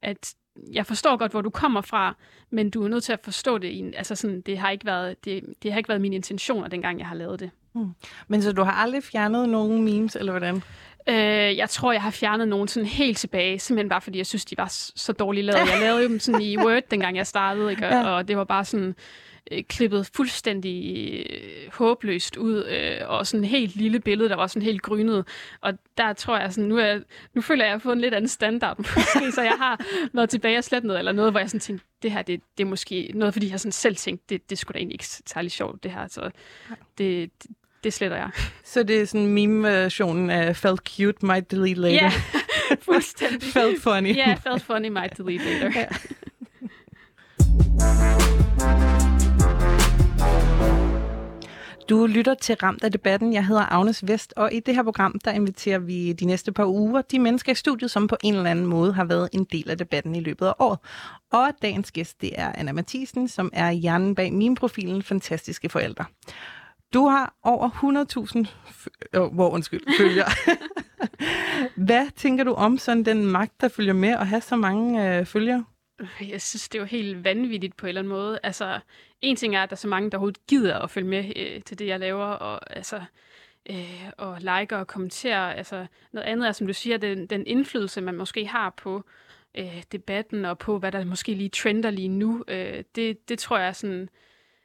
at jeg forstår godt, hvor du kommer fra, men du er nødt til at forstå det. Altså sådan, det, har ikke været, det, det har ikke været min intention, dengang jeg har lavet det. Hmm. Men så du har aldrig fjernet nogen memes, eller hvordan? Øh, jeg tror, jeg har fjernet nogen sådan helt tilbage, simpelthen bare fordi jeg synes, de var så dårligt lavet. Jeg lavede dem sådan i Word, dengang jeg startede, ikke? Ja. og det var bare sådan øh, klippet fuldstændig øh, håbløst ud, øh, og sådan et helt lille billede, der var sådan helt grynet. Og der tror jeg sådan, nu, er, nu føler jeg, at jeg har fået en lidt anden standard, måske, så jeg har været tilbage og slet noget, eller noget, hvor jeg sådan tænkte, det her, det, det er måske noget, fordi jeg sådan selv tænkte, det, det skulle da egentlig ikke særlig sjovt, det her. Så det, det, det sletter jeg. Så det er sådan meme-versionen af felt cute, might delete later. Ja, fuldstændig. felt funny. Ja, yeah, felt funny, might delete later. Du lytter til Ramt af debatten. Jeg hedder Agnes Vest, og i det her program, der inviterer vi de næste par uger de mennesker i studiet, som på en eller anden måde har været en del af debatten i løbet af året. Og dagens gæst, det er Anna Mathisen, som er hjernen bag min profilen Fantastiske Forældre. Du har over 100.000 oh, hvor undskyld, følger. Hvad tænker du om sådan den magt, der følger med at have så mange øh, følgere? Jeg synes, det er jo helt vanvittigt på en eller anden måde. Altså, en ting er, at der er så mange, der overhovedet gider at følge med øh, til det, jeg laver, og altså, øh, og like og kommentere. Altså, noget andet er, som du siger, den, den indflydelse, man måske har på øh, debatten, og på, hvad der måske lige trender lige nu. Øh, det, det tror jeg sådan,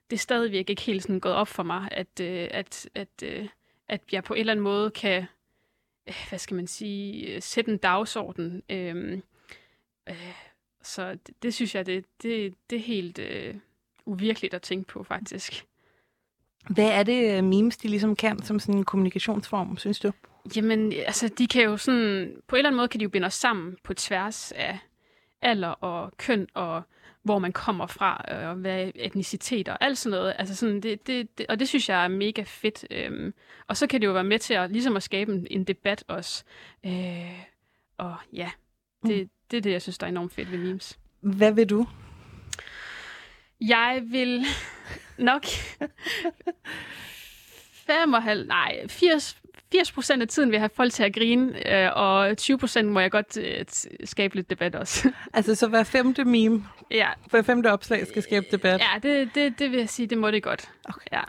det er stadigvæk ikke helt sådan gået op for mig, at, øh, at, at, øh, at jeg på en eller anden måde kan, øh, hvad skal man sige, øh, sætte en dagsorden. Øh, øh, så det, det synes jeg, det, det, det er helt øh, uvirkeligt at tænke på, faktisk. Hvad er det, øh, memes de ligesom kan som sådan en kommunikationsform, synes du? Jamen, altså, de kan jo sådan... På en eller anden måde kan de jo binde os sammen på tværs af alder og køn og hvor man kommer fra, øh, og hvad etnicitet og alt sådan noget. Altså sådan, det, det, det, og det synes jeg er mega fedt. Øhm, og så kan det jo være med til at, ligesom at skabe en, en debat også. Øh, og ja, det, mm det er det, jeg synes, der er enormt fedt ved memes. Hvad vil du? Jeg vil nok 55, nej, 80, 80 procent af tiden vil jeg have folk til at grine, øh, og 20 procent må jeg godt øh, skabe lidt debat også. altså, så hver femte meme, ja. hver femte opslag skal skabe debat? Ja, det, det, det vil jeg sige, det må det godt. Okay. Ja.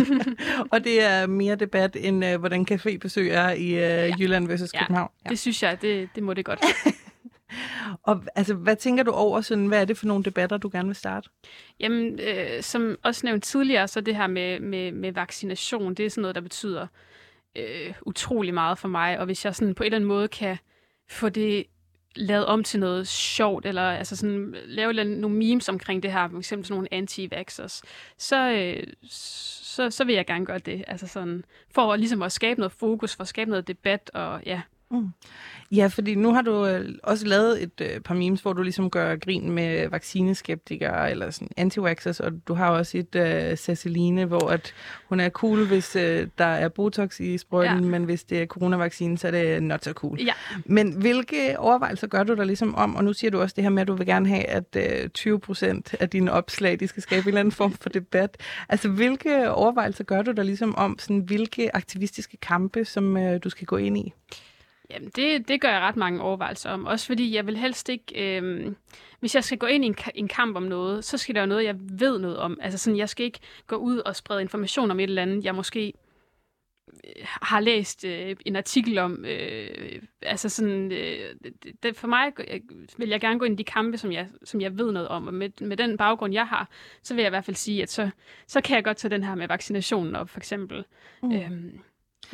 og det er mere debat, end uh, hvordan cafébesøg er i uh, ja. Jylland versus København? Ja, det synes jeg, det, det må det godt. Og altså, hvad tænker du over, sådan, hvad er det for nogle debatter, du gerne vil starte? Jamen, øh, som også nævnt tidligere, så det her med, med, med vaccination, det er sådan noget, der betyder øh, utrolig meget for mig. Og hvis jeg sådan på en eller anden måde kan få det lavet om til noget sjovt, eller altså sådan, lave nogle memes omkring det her, for eksempel sådan nogle anti-vaxxers, så, øh, så, så vil jeg gerne gøre det. Altså sådan, for ligesom at skabe noget fokus, for at skabe noget debat, og ja, Mm. Ja, fordi nu har du øh, også lavet et øh, par memes, hvor du ligesom gør grin med vaccineskeptikere eller sådan anti og du har også et øh, Ceciline, hvor at hun er cool, hvis øh, der er Botox i sprøjten, ja. men hvis det er coronavaccine, så er det not so cool. Ja. Men hvilke overvejelser gør du der ligesom om, og nu siger du også det her med, at du vil gerne have, at øh, 20 procent af dine opslag, de skal skabe en eller anden form for debat. Altså, hvilke overvejelser gør du der ligesom om, sådan, hvilke aktivistiske kampe, som øh, du skal gå ind i? Jamen, det, det gør jeg ret mange overvejelser om. Også fordi jeg vil helst ikke... Øh, hvis jeg skal gå ind i en, en kamp om noget, så skal der jo noget, jeg ved noget om. Altså sådan, jeg skal ikke gå ud og sprede information om et eller andet, jeg måske øh, har læst øh, en artikel om. Øh, altså sådan, øh, det, for mig øh, vil jeg gerne gå ind i de kampe, som jeg, som jeg ved noget om. Og med, med den baggrund, jeg har, så vil jeg i hvert fald sige, at så, så kan jeg godt tage den her med vaccinationen op, for eksempel. Mm. Øhm,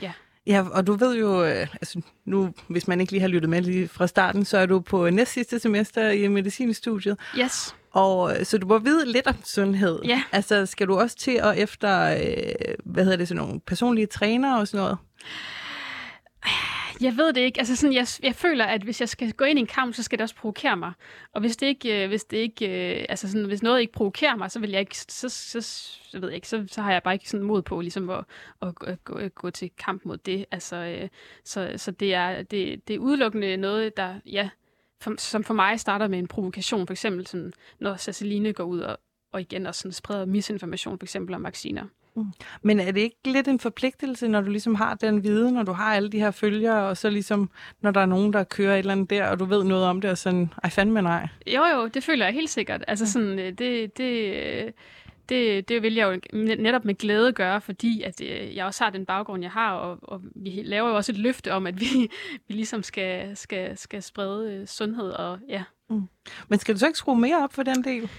ja. Ja, og du ved jo, øh, altså nu, hvis man ikke lige har lyttet med lige fra starten, så er du på næst sidste semester i medicinstudiet. Yes. Og øh, så du må vide lidt om sundhed. Ja. Altså, skal du også til at efter, øh, hvad hedder det, sådan nogle personlige trænere og sådan noget? Jeg ved det ikke. Altså sådan, jeg, jeg føler, at hvis jeg skal gå ind i en kamp, så skal det også provokere mig. Og hvis det ikke, øh, hvis det ikke, øh, altså sådan, hvis noget ikke provokerer mig, så vil jeg ikke, så, så, så ved jeg ikke, så, så har jeg bare ikke sådan mod på ligesom at, at, at, gå, at gå til kamp mod det. Altså, øh, så, så det er, det, det er udelukkende noget, der, ja, for, som for mig starter med en provokation, for eksempel sådan, når Ceciline går ud og, og igen også sådan spreder misinformation, for eksempel om vacciner. Mm. Men er det ikke lidt en forpligtelse, når du ligesom har den viden, når du har alle de her følgere, og så ligesom, når der er nogen, der kører et eller andet der, og du ved noget om det, og sådan, ej fandme nej. Jo, jo, det føler jeg helt sikkert. Altså sådan, øh, det, det, øh, det, det vil jeg jo netop med glæde gøre, fordi at øh, jeg også har den baggrund, jeg har, og, og vi laver jo også et løfte om, at vi, vi ligesom skal, skal, skal sprede sundhed, og ja. Mm. Men skal du så ikke skrue mere op for den del?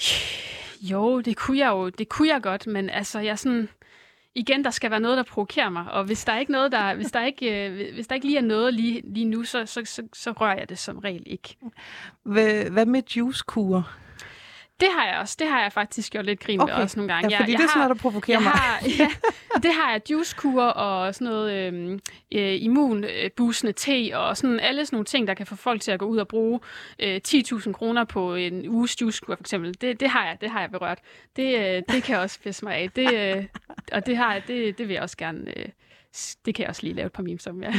Jo, det kunne jeg jo, det kunne jeg godt, men altså, jeg sådan, igen, der skal være noget, der provokerer mig, og hvis der er ikke noget, der, hvis der ikke, øh, hvis der ikke lige er noget lige, lige nu, så, så, så, så rører jeg det som regel ikke. Hvad, hvad med juicekur? Det har jeg også. Det har jeg faktisk gjort lidt grin okay. med også nogle gange. Ja, fordi jeg, jeg det er sådan noget, der provokerer mig. Har, ja, det har jeg. Juicekur og sådan noget øhm, øh, immunboostende te og sådan alle sådan nogle ting, der kan få folk til at gå ud og bruge øh, 10.000 kroner på en uges juicekur for eksempel. Det, det har jeg. Det har jeg berørt. Det, øh, det kan også pisse mig af. Det, øh, og det har jeg, det, det vil jeg også gerne. Øh, det kan jeg også lige lave et par memes om, ja.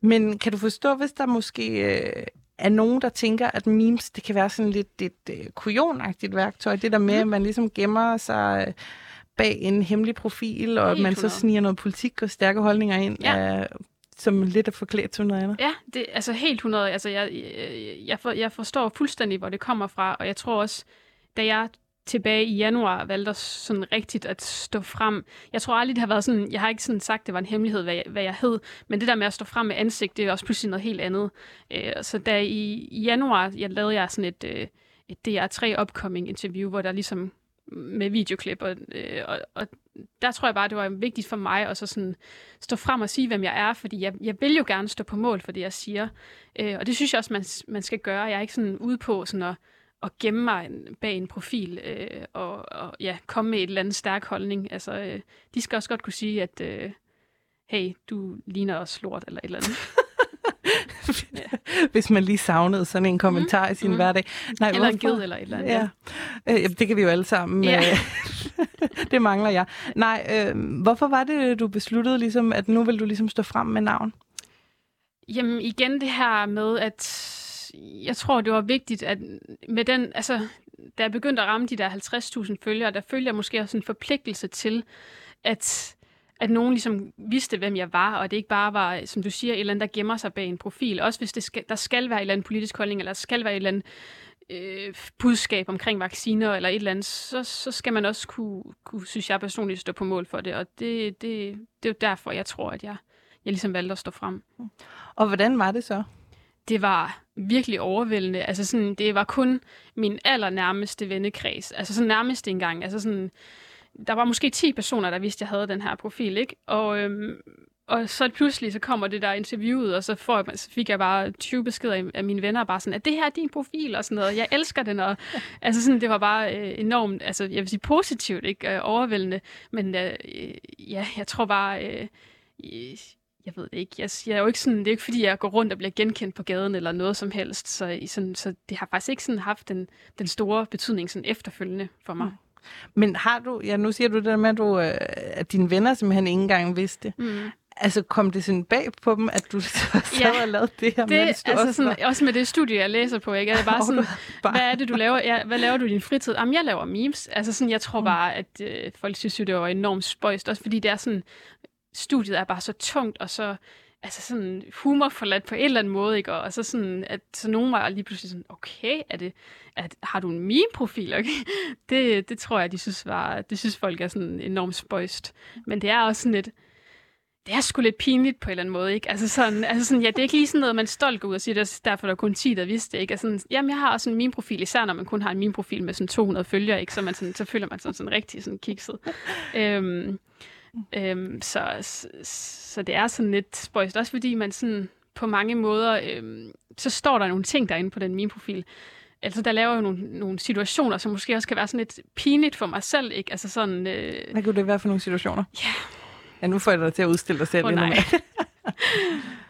Men kan du forstå, hvis der måske øh, er nogen, der tænker, at memes, det kan være sådan lidt et øh, kujonagtigt værktøj. Det der med, mm. at man ligesom gemmer sig øh, bag en hemmelig profil, og at man så sniger noget politik og stærke holdninger ind. Ja. Øh, som lidt er forklædt til noget andet. Ja, det, altså helt 100. Altså jeg, jeg, for, jeg forstår fuldstændig, hvor det kommer fra, og jeg tror også, da jeg tilbage i januar valgte sådan rigtigt at stå frem. Jeg tror aldrig, det har været sådan, jeg har ikke sådan sagt, det var en hemmelighed, hvad jeg, hvad jeg hed, men det der med at stå frem med ansigt, det er også pludselig noget helt andet. Øh, så da i, i januar, jeg lavede jeg sådan et, øh, et DR3 upcoming interview, hvor der ligesom med videoklip, og, øh, og, og der tror jeg bare, det var vigtigt for mig at så sådan stå frem og sige, hvem jeg er, fordi jeg, jeg vil jo gerne stå på mål for det, jeg siger. Øh, og det synes jeg også, man, man skal gøre. Jeg er ikke sådan ude på sådan at at gemme mig bag en profil øh, og, og ja, komme med et eller andet stærk holdning. Altså, øh, de skal også godt kunne sige, at øh, hey, du ligner også lort eller et eller andet. Hvis man lige savnede sådan en kommentar mm, i sin mm. hverdag. Nej, eller hvorfor? en ged eller et eller andet. Ja. Ja. Øh, det kan vi jo alle sammen. Ja. Øh, det mangler jeg. Nej, øh, hvorfor var det, du besluttede, ligesom, at nu vil du ligesom stå frem med navn? Jamen igen det her med, at jeg tror, det var vigtigt, at med den, altså, da jeg begyndte at ramme de der 50.000 følgere, der følger jeg måske også en forpligtelse til, at, at nogen ligesom vidste, hvem jeg var, og det ikke bare var, som du siger, et eller andet, der gemmer sig bag en profil. Også hvis det skal, der skal være en eller andet politisk holdning, eller der skal være et eller andet øh, budskab omkring vacciner eller et eller andet, så, så skal man også kunne, kunne, synes jeg personligt, stå på mål for det. Og det, det, det er jo derfor, jeg tror, at jeg, jeg ligesom valgte at stå frem. Og hvordan var det så? Det var virkelig overvældende. Altså sådan, det var kun min allernærmeste vennekreds. Altså sådan nærmest engang. Altså sådan, der var måske 10 personer, der vidste, at jeg havde den her profil, ikke? Og, øhm, og så pludselig så kommer det der interviewet, og så, får jeg, så fik jeg bare 20 beskeder af mine venner, bare sådan, at det her er din profil, og sådan noget. Jeg elsker den, og altså sådan, det var bare øh, enormt, altså jeg vil sige positivt, ikke? Øh, overvældende, men øh, ja, jeg tror bare, øh, jeg ved det ikke. Jeg, jeg er jo ikke sådan, det er ikke fordi, jeg går rundt og bliver genkendt på gaden eller noget som helst. Så, sådan, så det har faktisk ikke sådan haft den, den store betydning sådan efterfølgende for mig. Mm. Men har du, ja nu siger du det der med, at, du, øh, at dine venner simpelthen ikke engang vidste. Mm. Altså kom det sådan bag på dem, at du sad ja, og lavede det her, det, mens du altså også, sådan, var... også med det studie, jeg læser på, ikke? Er det bare sådan, bare... hvad er det, du laver? Ja, hvad laver du i din fritid? Jamen, jeg laver memes. Altså sådan, jeg tror mm. bare, at øh, folk synes jo, det var enormt spøjst, også fordi det er sådan, studiet er bare så tungt, og så altså sådan humorforladt på en eller anden måde, ikke? Og så sådan, at så nogen var lige pludselig sådan, okay, er det, at, har du en meme-profil? Okay? Det, det tror jeg, de synes var, det synes folk er sådan enormt spøjst. Men det er også sådan lidt, det er sgu lidt pinligt på en eller anden måde, ikke? Altså sådan, altså sådan ja, det er ikke lige sådan noget, man stolt går ud og siger, det er derfor, der er kun 10, der vidste det, ikke? Altså sådan, jamen, jeg har også en meme-profil, især når man kun har en meme-profil med sådan 200 følgere, ikke? Så, man sådan, så føler man sig sådan, sådan rigtig sådan kikset. øhm, øhm, så, så, så det er sådan lidt spøjst, også fordi man sådan på mange måder, øhm, så står der nogle ting derinde på den meme-profil, altså der laver jo nogle, nogle situationer, som måske også kan være sådan lidt pinligt for mig selv, ikke? Altså sådan... Øh... Hvad kunne det være for nogle situationer? Ja, Ja, nu får jeg dig til at udstille dig selv. Oh, nej.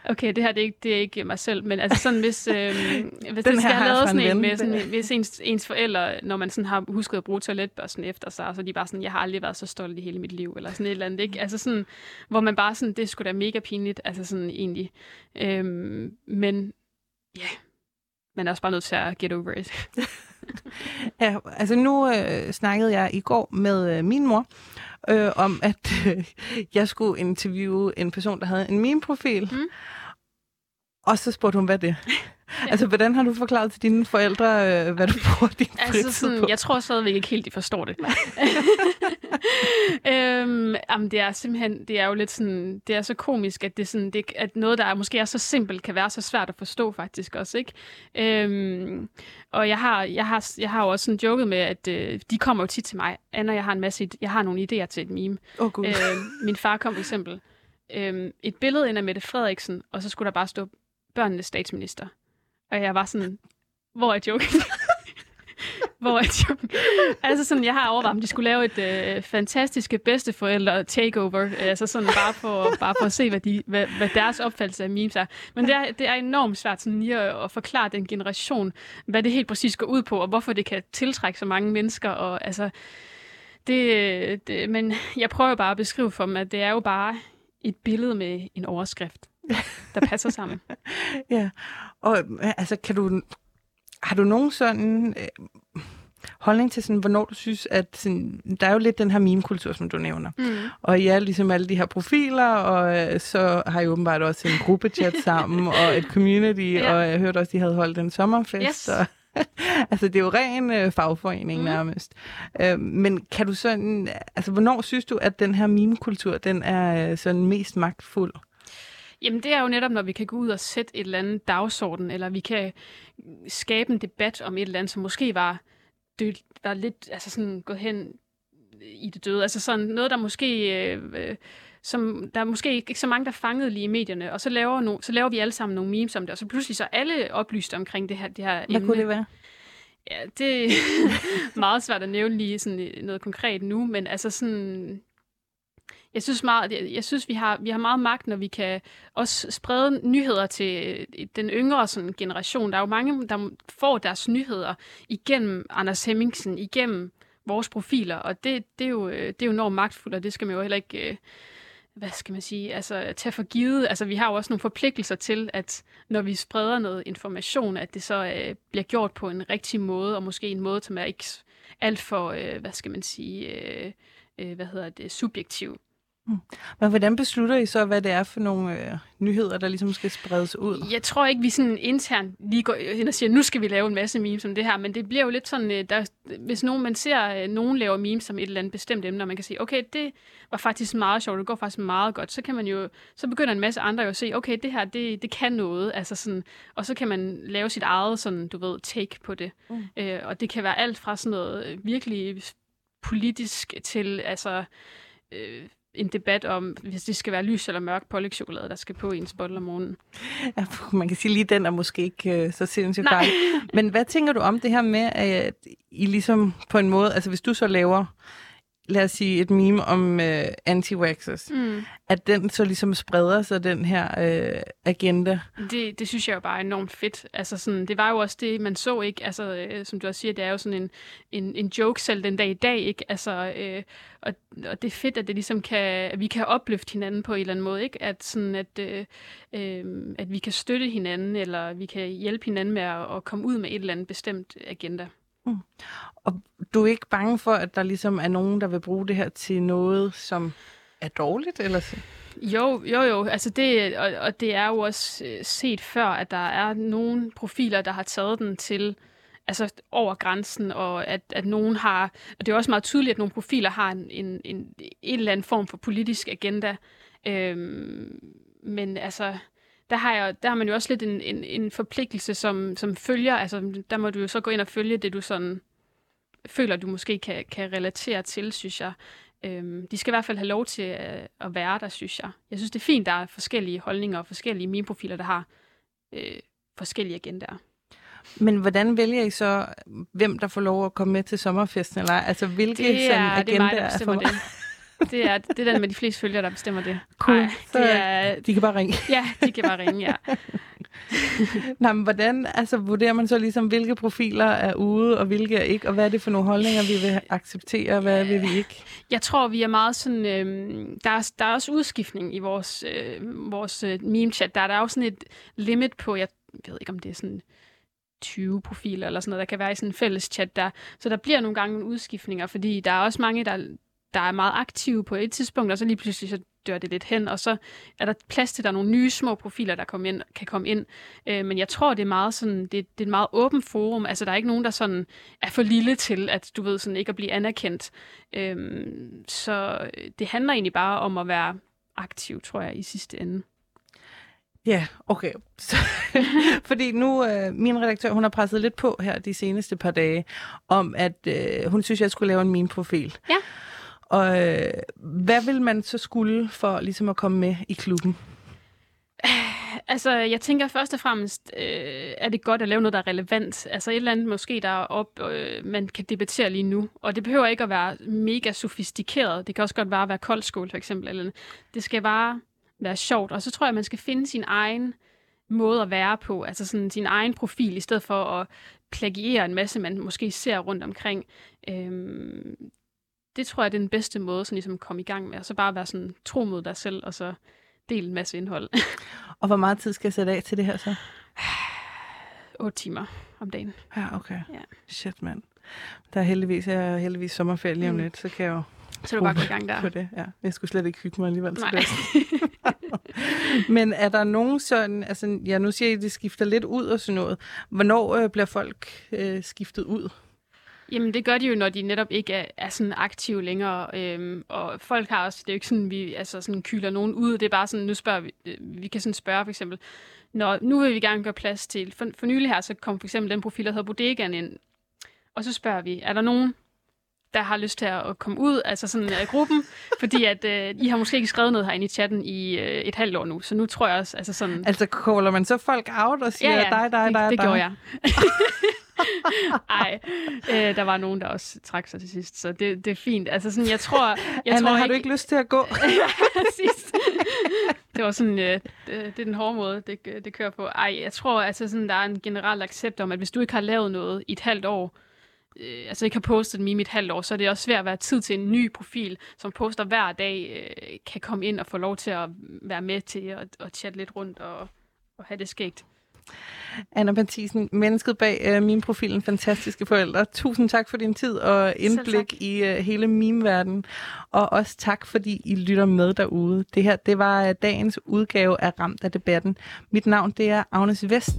okay, det her det er, ikke, det er ikke mig selv, men altså sådan, hvis, øh, hvis Den skal have lavet sådan en, med, sådan, hvis ens, ens forældre, når man sådan har husket at bruge toiletbørsten efter sig, så er de bare sådan, jeg har aldrig været så stolt i hele mit liv, eller sådan et eller andet, ikke? Altså sådan, hvor man bare sådan, det skulle da mega pinligt, altså sådan egentlig. Øhm, men ja, yeah. man er også bare nødt til at get over it. ja, altså nu øh, snakkede jeg i går med øh, min mor, øh, om, at øh, jeg skulle interviewe en person, der havde en meme-profil. Mm. Og så spurgte hun, hvad det Altså, hvordan har du forklaret til dine forældre, øh, hvad du bruger din altså, sådan, på? Jeg tror stadigvæk ikke helt, de forstår det. øhm, jamen, det er simpelthen, det er jo lidt sådan, det er så komisk, at det sådan, det, at noget, der er, måske er så simpelt, kan være så svært at forstå faktisk også, ikke? Øhm, og jeg har, jeg, har, jeg har jo også sådan joket med, at øh, de kommer jo tit til mig. Anna, jeg har en masse, jeg har nogle idéer til et meme. Oh, God. Øh, min far kom for eksempel. Øh, et billede ind af Mette Frederiksen, og så skulle der bare stå børnenes statsminister. Og jeg var sådan, hvor er joken? hvor er joken? altså sådan, jeg har overvejet, om de skulle lave et øh, fantastiske bedsteforældre takeover, altså sådan bare for, bare for at se, hvad, de, hvad, hvad deres opfattelse af memes er. Men det er, det er enormt svært sådan lige at, at forklare den generation, hvad det helt præcis går ud på, og hvorfor det kan tiltrække så mange mennesker, og altså, det, det, men jeg prøver bare at beskrive for dem, at det er jo bare et billede med en overskrift der passer sammen. ja, og altså, kan du, har du nogen sådan øh, holdning til, sådan, hvornår du synes, at sådan, der er jo lidt den her meme-kultur, som du nævner. Mm. Og er ligesom alle de her profiler, og øh, så har I åbenbart også en gruppechat sammen, og et community, ja. og jeg hørte også, at I havde holdt en sommerfest. Yes. Og, altså, det er jo ren øh, fagforening mm. nærmest. Øh, men kan du sådan, altså, hvornår synes du, at den her meme-kultur, den er øh, sådan mest magtfuld? Jamen det er jo netop, når vi kan gå ud og sætte et eller andet dagsorden, eller vi kan skabe en debat om et eller andet, som måske var, død, var lidt altså sådan, gået hen i det døde. Altså sådan noget, der måske... Øh, som der er måske ikke så mange, der fangede lige i medierne, og så laver, no, så laver vi alle sammen nogle memes om det, og så pludselig så alle oplyst omkring det her, det her Hvad emne. kunne det være? Ja, det er meget svært at nævne lige sådan noget konkret nu, men altså sådan, jeg synes, meget, jeg, jeg synes vi, har, vi har meget magt, når vi kan også sprede nyheder til øh, den yngre sådan, generation. Der er jo mange, der får deres nyheder igennem Anders Hemmingsen, igennem vores profiler, og det, det, er, jo, øh, det er jo enormt magtfuldt, og det skal man jo heller ikke øh, hvad skal man sige, altså tage for givet. Altså vi har jo også nogle forpligtelser til, at når vi spreder noget information, at det så øh, bliver gjort på en rigtig måde, og måske en måde, som er ikke alt for, øh, hvad skal man sige, øh, øh, hvad hedder det, subjektiv. Mm. Men hvordan beslutter I så, hvad det er for nogle øh, nyheder, der ligesom skal spredes ud? Jeg tror ikke, vi sådan internt lige går hen og siger, nu skal vi lave en masse memes om det her, men det bliver jo lidt sådan, øh, der, hvis nogen, man ser øh, nogen laver memes om et eller andet bestemt emne, og man kan sige, okay, det var faktisk meget sjovt, det går faktisk meget godt, så kan man jo, så begynder en masse andre jo at se, okay, det her, det, det kan noget, altså sådan, og så kan man lave sit eget sådan, du ved, take på det. Mm. Øh, og det kan være alt fra sådan noget virkelig politisk til, altså, øh, en debat om, hvis det skal være lys eller mørk pålægtschokolade, der skal på i en bolle om morgenen. Ja, man kan sige lige, den er måske ikke uh, så sindssygt fejl. Men hvad tænker du om det her med, at I ligesom på en måde, altså hvis du så laver lad os sige, et meme om øh, anti-waxers, mm. at den så ligesom spreder sig, den her øh, agenda. Det, det synes jeg jo bare er enormt fedt. Altså sådan, det var jo også det, man så ikke. Altså, øh, som du også siger, det er jo sådan en, en, en joke selv den dag i dag, ikke? Altså, øh, og, og det er fedt, at det ligesom kan, at vi kan opløfte hinanden på en eller anden måde, ikke? At, sådan, at, øh, øh, at vi kan støtte hinanden, eller vi kan hjælpe hinanden med at, at komme ud med et eller andet bestemt agenda. Mm. Og du er ikke bange for, at der ligesom er nogen, der vil bruge det her til noget, som er dårligt? Eller? Jo, jo, jo. Altså det, og, og det er jo også øh, set før, at der er nogle profiler, der har taget den til altså over grænsen, og at, at nogen har, og det er også meget tydeligt, at nogle profiler har en, en, en, en eller anden form for politisk agenda. Øhm, men altså, der har, jeg, der har man jo også lidt en, en, en forpligtelse som, som følger. Altså, der må du jo så gå ind og følge det, du sådan føler, du måske kan, kan relatere til, synes jeg. Øhm, de skal i hvert fald have lov til at, at være der, synes jeg. Jeg synes, det er fint, der er forskellige holdninger og forskellige meme-profiler, der har øh, forskellige agendaer. Men hvordan vælger I så, hvem der får lov at komme med til sommerfesten? Eller, altså, hvilke det er, sådan, det er mig, der bestemmer er for... det. Det er, det er den med de fleste følgere, der bestemmer det. Cool. Ej, det er, de kan bare ringe. Ja, de kan bare ringe, ja. Nå, men hvordan altså, vurderer man så ligesom, hvilke profiler er ude, og hvilke er ikke, og hvad er det for nogle holdninger, vi vil acceptere, og hvad vil vi ikke? Jeg tror, vi er meget sådan... Øh, der, er, der er også udskiftning i vores, øh, vores øh, meme-chat. Der er der også sådan et limit på, jeg ved ikke, om det er sådan 20 profiler eller sådan noget, der kan være i sådan en fælles chat der. Så der bliver nogle gange nogle udskiftninger, fordi der er også mange, der, der er meget aktive på et tidspunkt, og så lige pludselig så dør det lidt hen, og så er der plads til, at der er nogle nye små profiler, der kommer ind, kan komme ind. Øh, men jeg tror, det er meget sådan, det, det er et meget åbent forum. Altså, der er ikke nogen, der sådan er for lille til, at du ved, sådan ikke at blive anerkendt. Øh, så det handler egentlig bare om at være aktiv, tror jeg, i sidste ende. Ja, okay. Så, fordi nu, øh, min redaktør, hun har presset lidt på her de seneste par dage, om at øh, hun synes, jeg skulle lave en min profil. Ja. Og øh, hvad vil man så skulle for ligesom at komme med i klubben? Altså, jeg tænker først og fremmest, øh, er det godt at lave noget, der er relevant. Altså et eller andet måske, der er op, øh, man kan debattere lige nu. Og det behøver ikke at være mega sofistikeret. Det kan også godt bare være koldskål, for eksempel. Eller det skal bare være sjovt. Og så tror jeg, man skal finde sin egen måde at være på. Altså sådan sin egen profil, i stedet for at plagiere en masse, man måske ser rundt omkring. Øhm, det tror jeg, det er den bedste måde sådan ligesom at komme i gang med. Og så bare være sådan tro mod dig selv, og så dele en masse indhold. og hvor meget tid skal jeg sætte af til det her så? 8 timer om dagen. Ja, okay. Ja. Shit, mand. Der er heldigvis, jeg er heldigvis sommerferie lige om mm. lidt, så kan jeg jo så du bare gå i gang der. På det, ja. Jeg skulle slet ikke hygge mig alligevel det. Men er der nogen sådan, altså ja, nu siger I, at det skifter lidt ud og sådan noget. Hvornår øh, bliver folk øh, skiftet ud? Jamen, det gør de jo, når de netop ikke er, er sådan aktive længere. Øhm, og folk har også, det er jo ikke sådan, vi altså sådan kyler nogen ud. Det er bare sådan, nu spørger vi, øh, vi kan sådan spørge for eksempel, når nu vil vi gerne gøre plads til, for, for nylig her, så kom for eksempel den profil, der hedder Bodegaen ind. Og så spørger vi, er der nogen, der har lyst til at komme ud, altså sådan af uh, gruppen, fordi at uh, I har måske ikke skrevet noget herinde i chatten i uh, et halvt år nu, så nu tror jeg også, altså sådan... Altså caller man så folk out og siger, ja, ja, dig, dig, det, dig, det dig? gjorde jeg. Ej, øh, der var nogen, der også trak sig til sidst, så det, det er fint. Altså sådan, jeg tror... Jeg Anna, tror har ikke... du ikke lyst til at gå? sidst. Det var sådan, øh, det, det er den hårde måde, det, det kører på. Ej, jeg tror, altså sådan, der er en generel accept om, at hvis du ikke har lavet noget i et halvt år, øh, altså ikke har postet dem i mit halvt år, så er det også svært at være tid til en ny profil, som poster hver dag, øh, kan komme ind og få lov til at være med til at, at chatte lidt rundt og, og have det skægt. Anna Mathisen, mennesket bag øh, min profilen Fantastiske Forældre. Tusind tak for din tid og indblik i øh, hele meme-verdenen. Og også tak, fordi I lytter med derude. Det her, det var øh, dagens udgave af Ramt af debatten. Mit navn, det er Agnes Vest.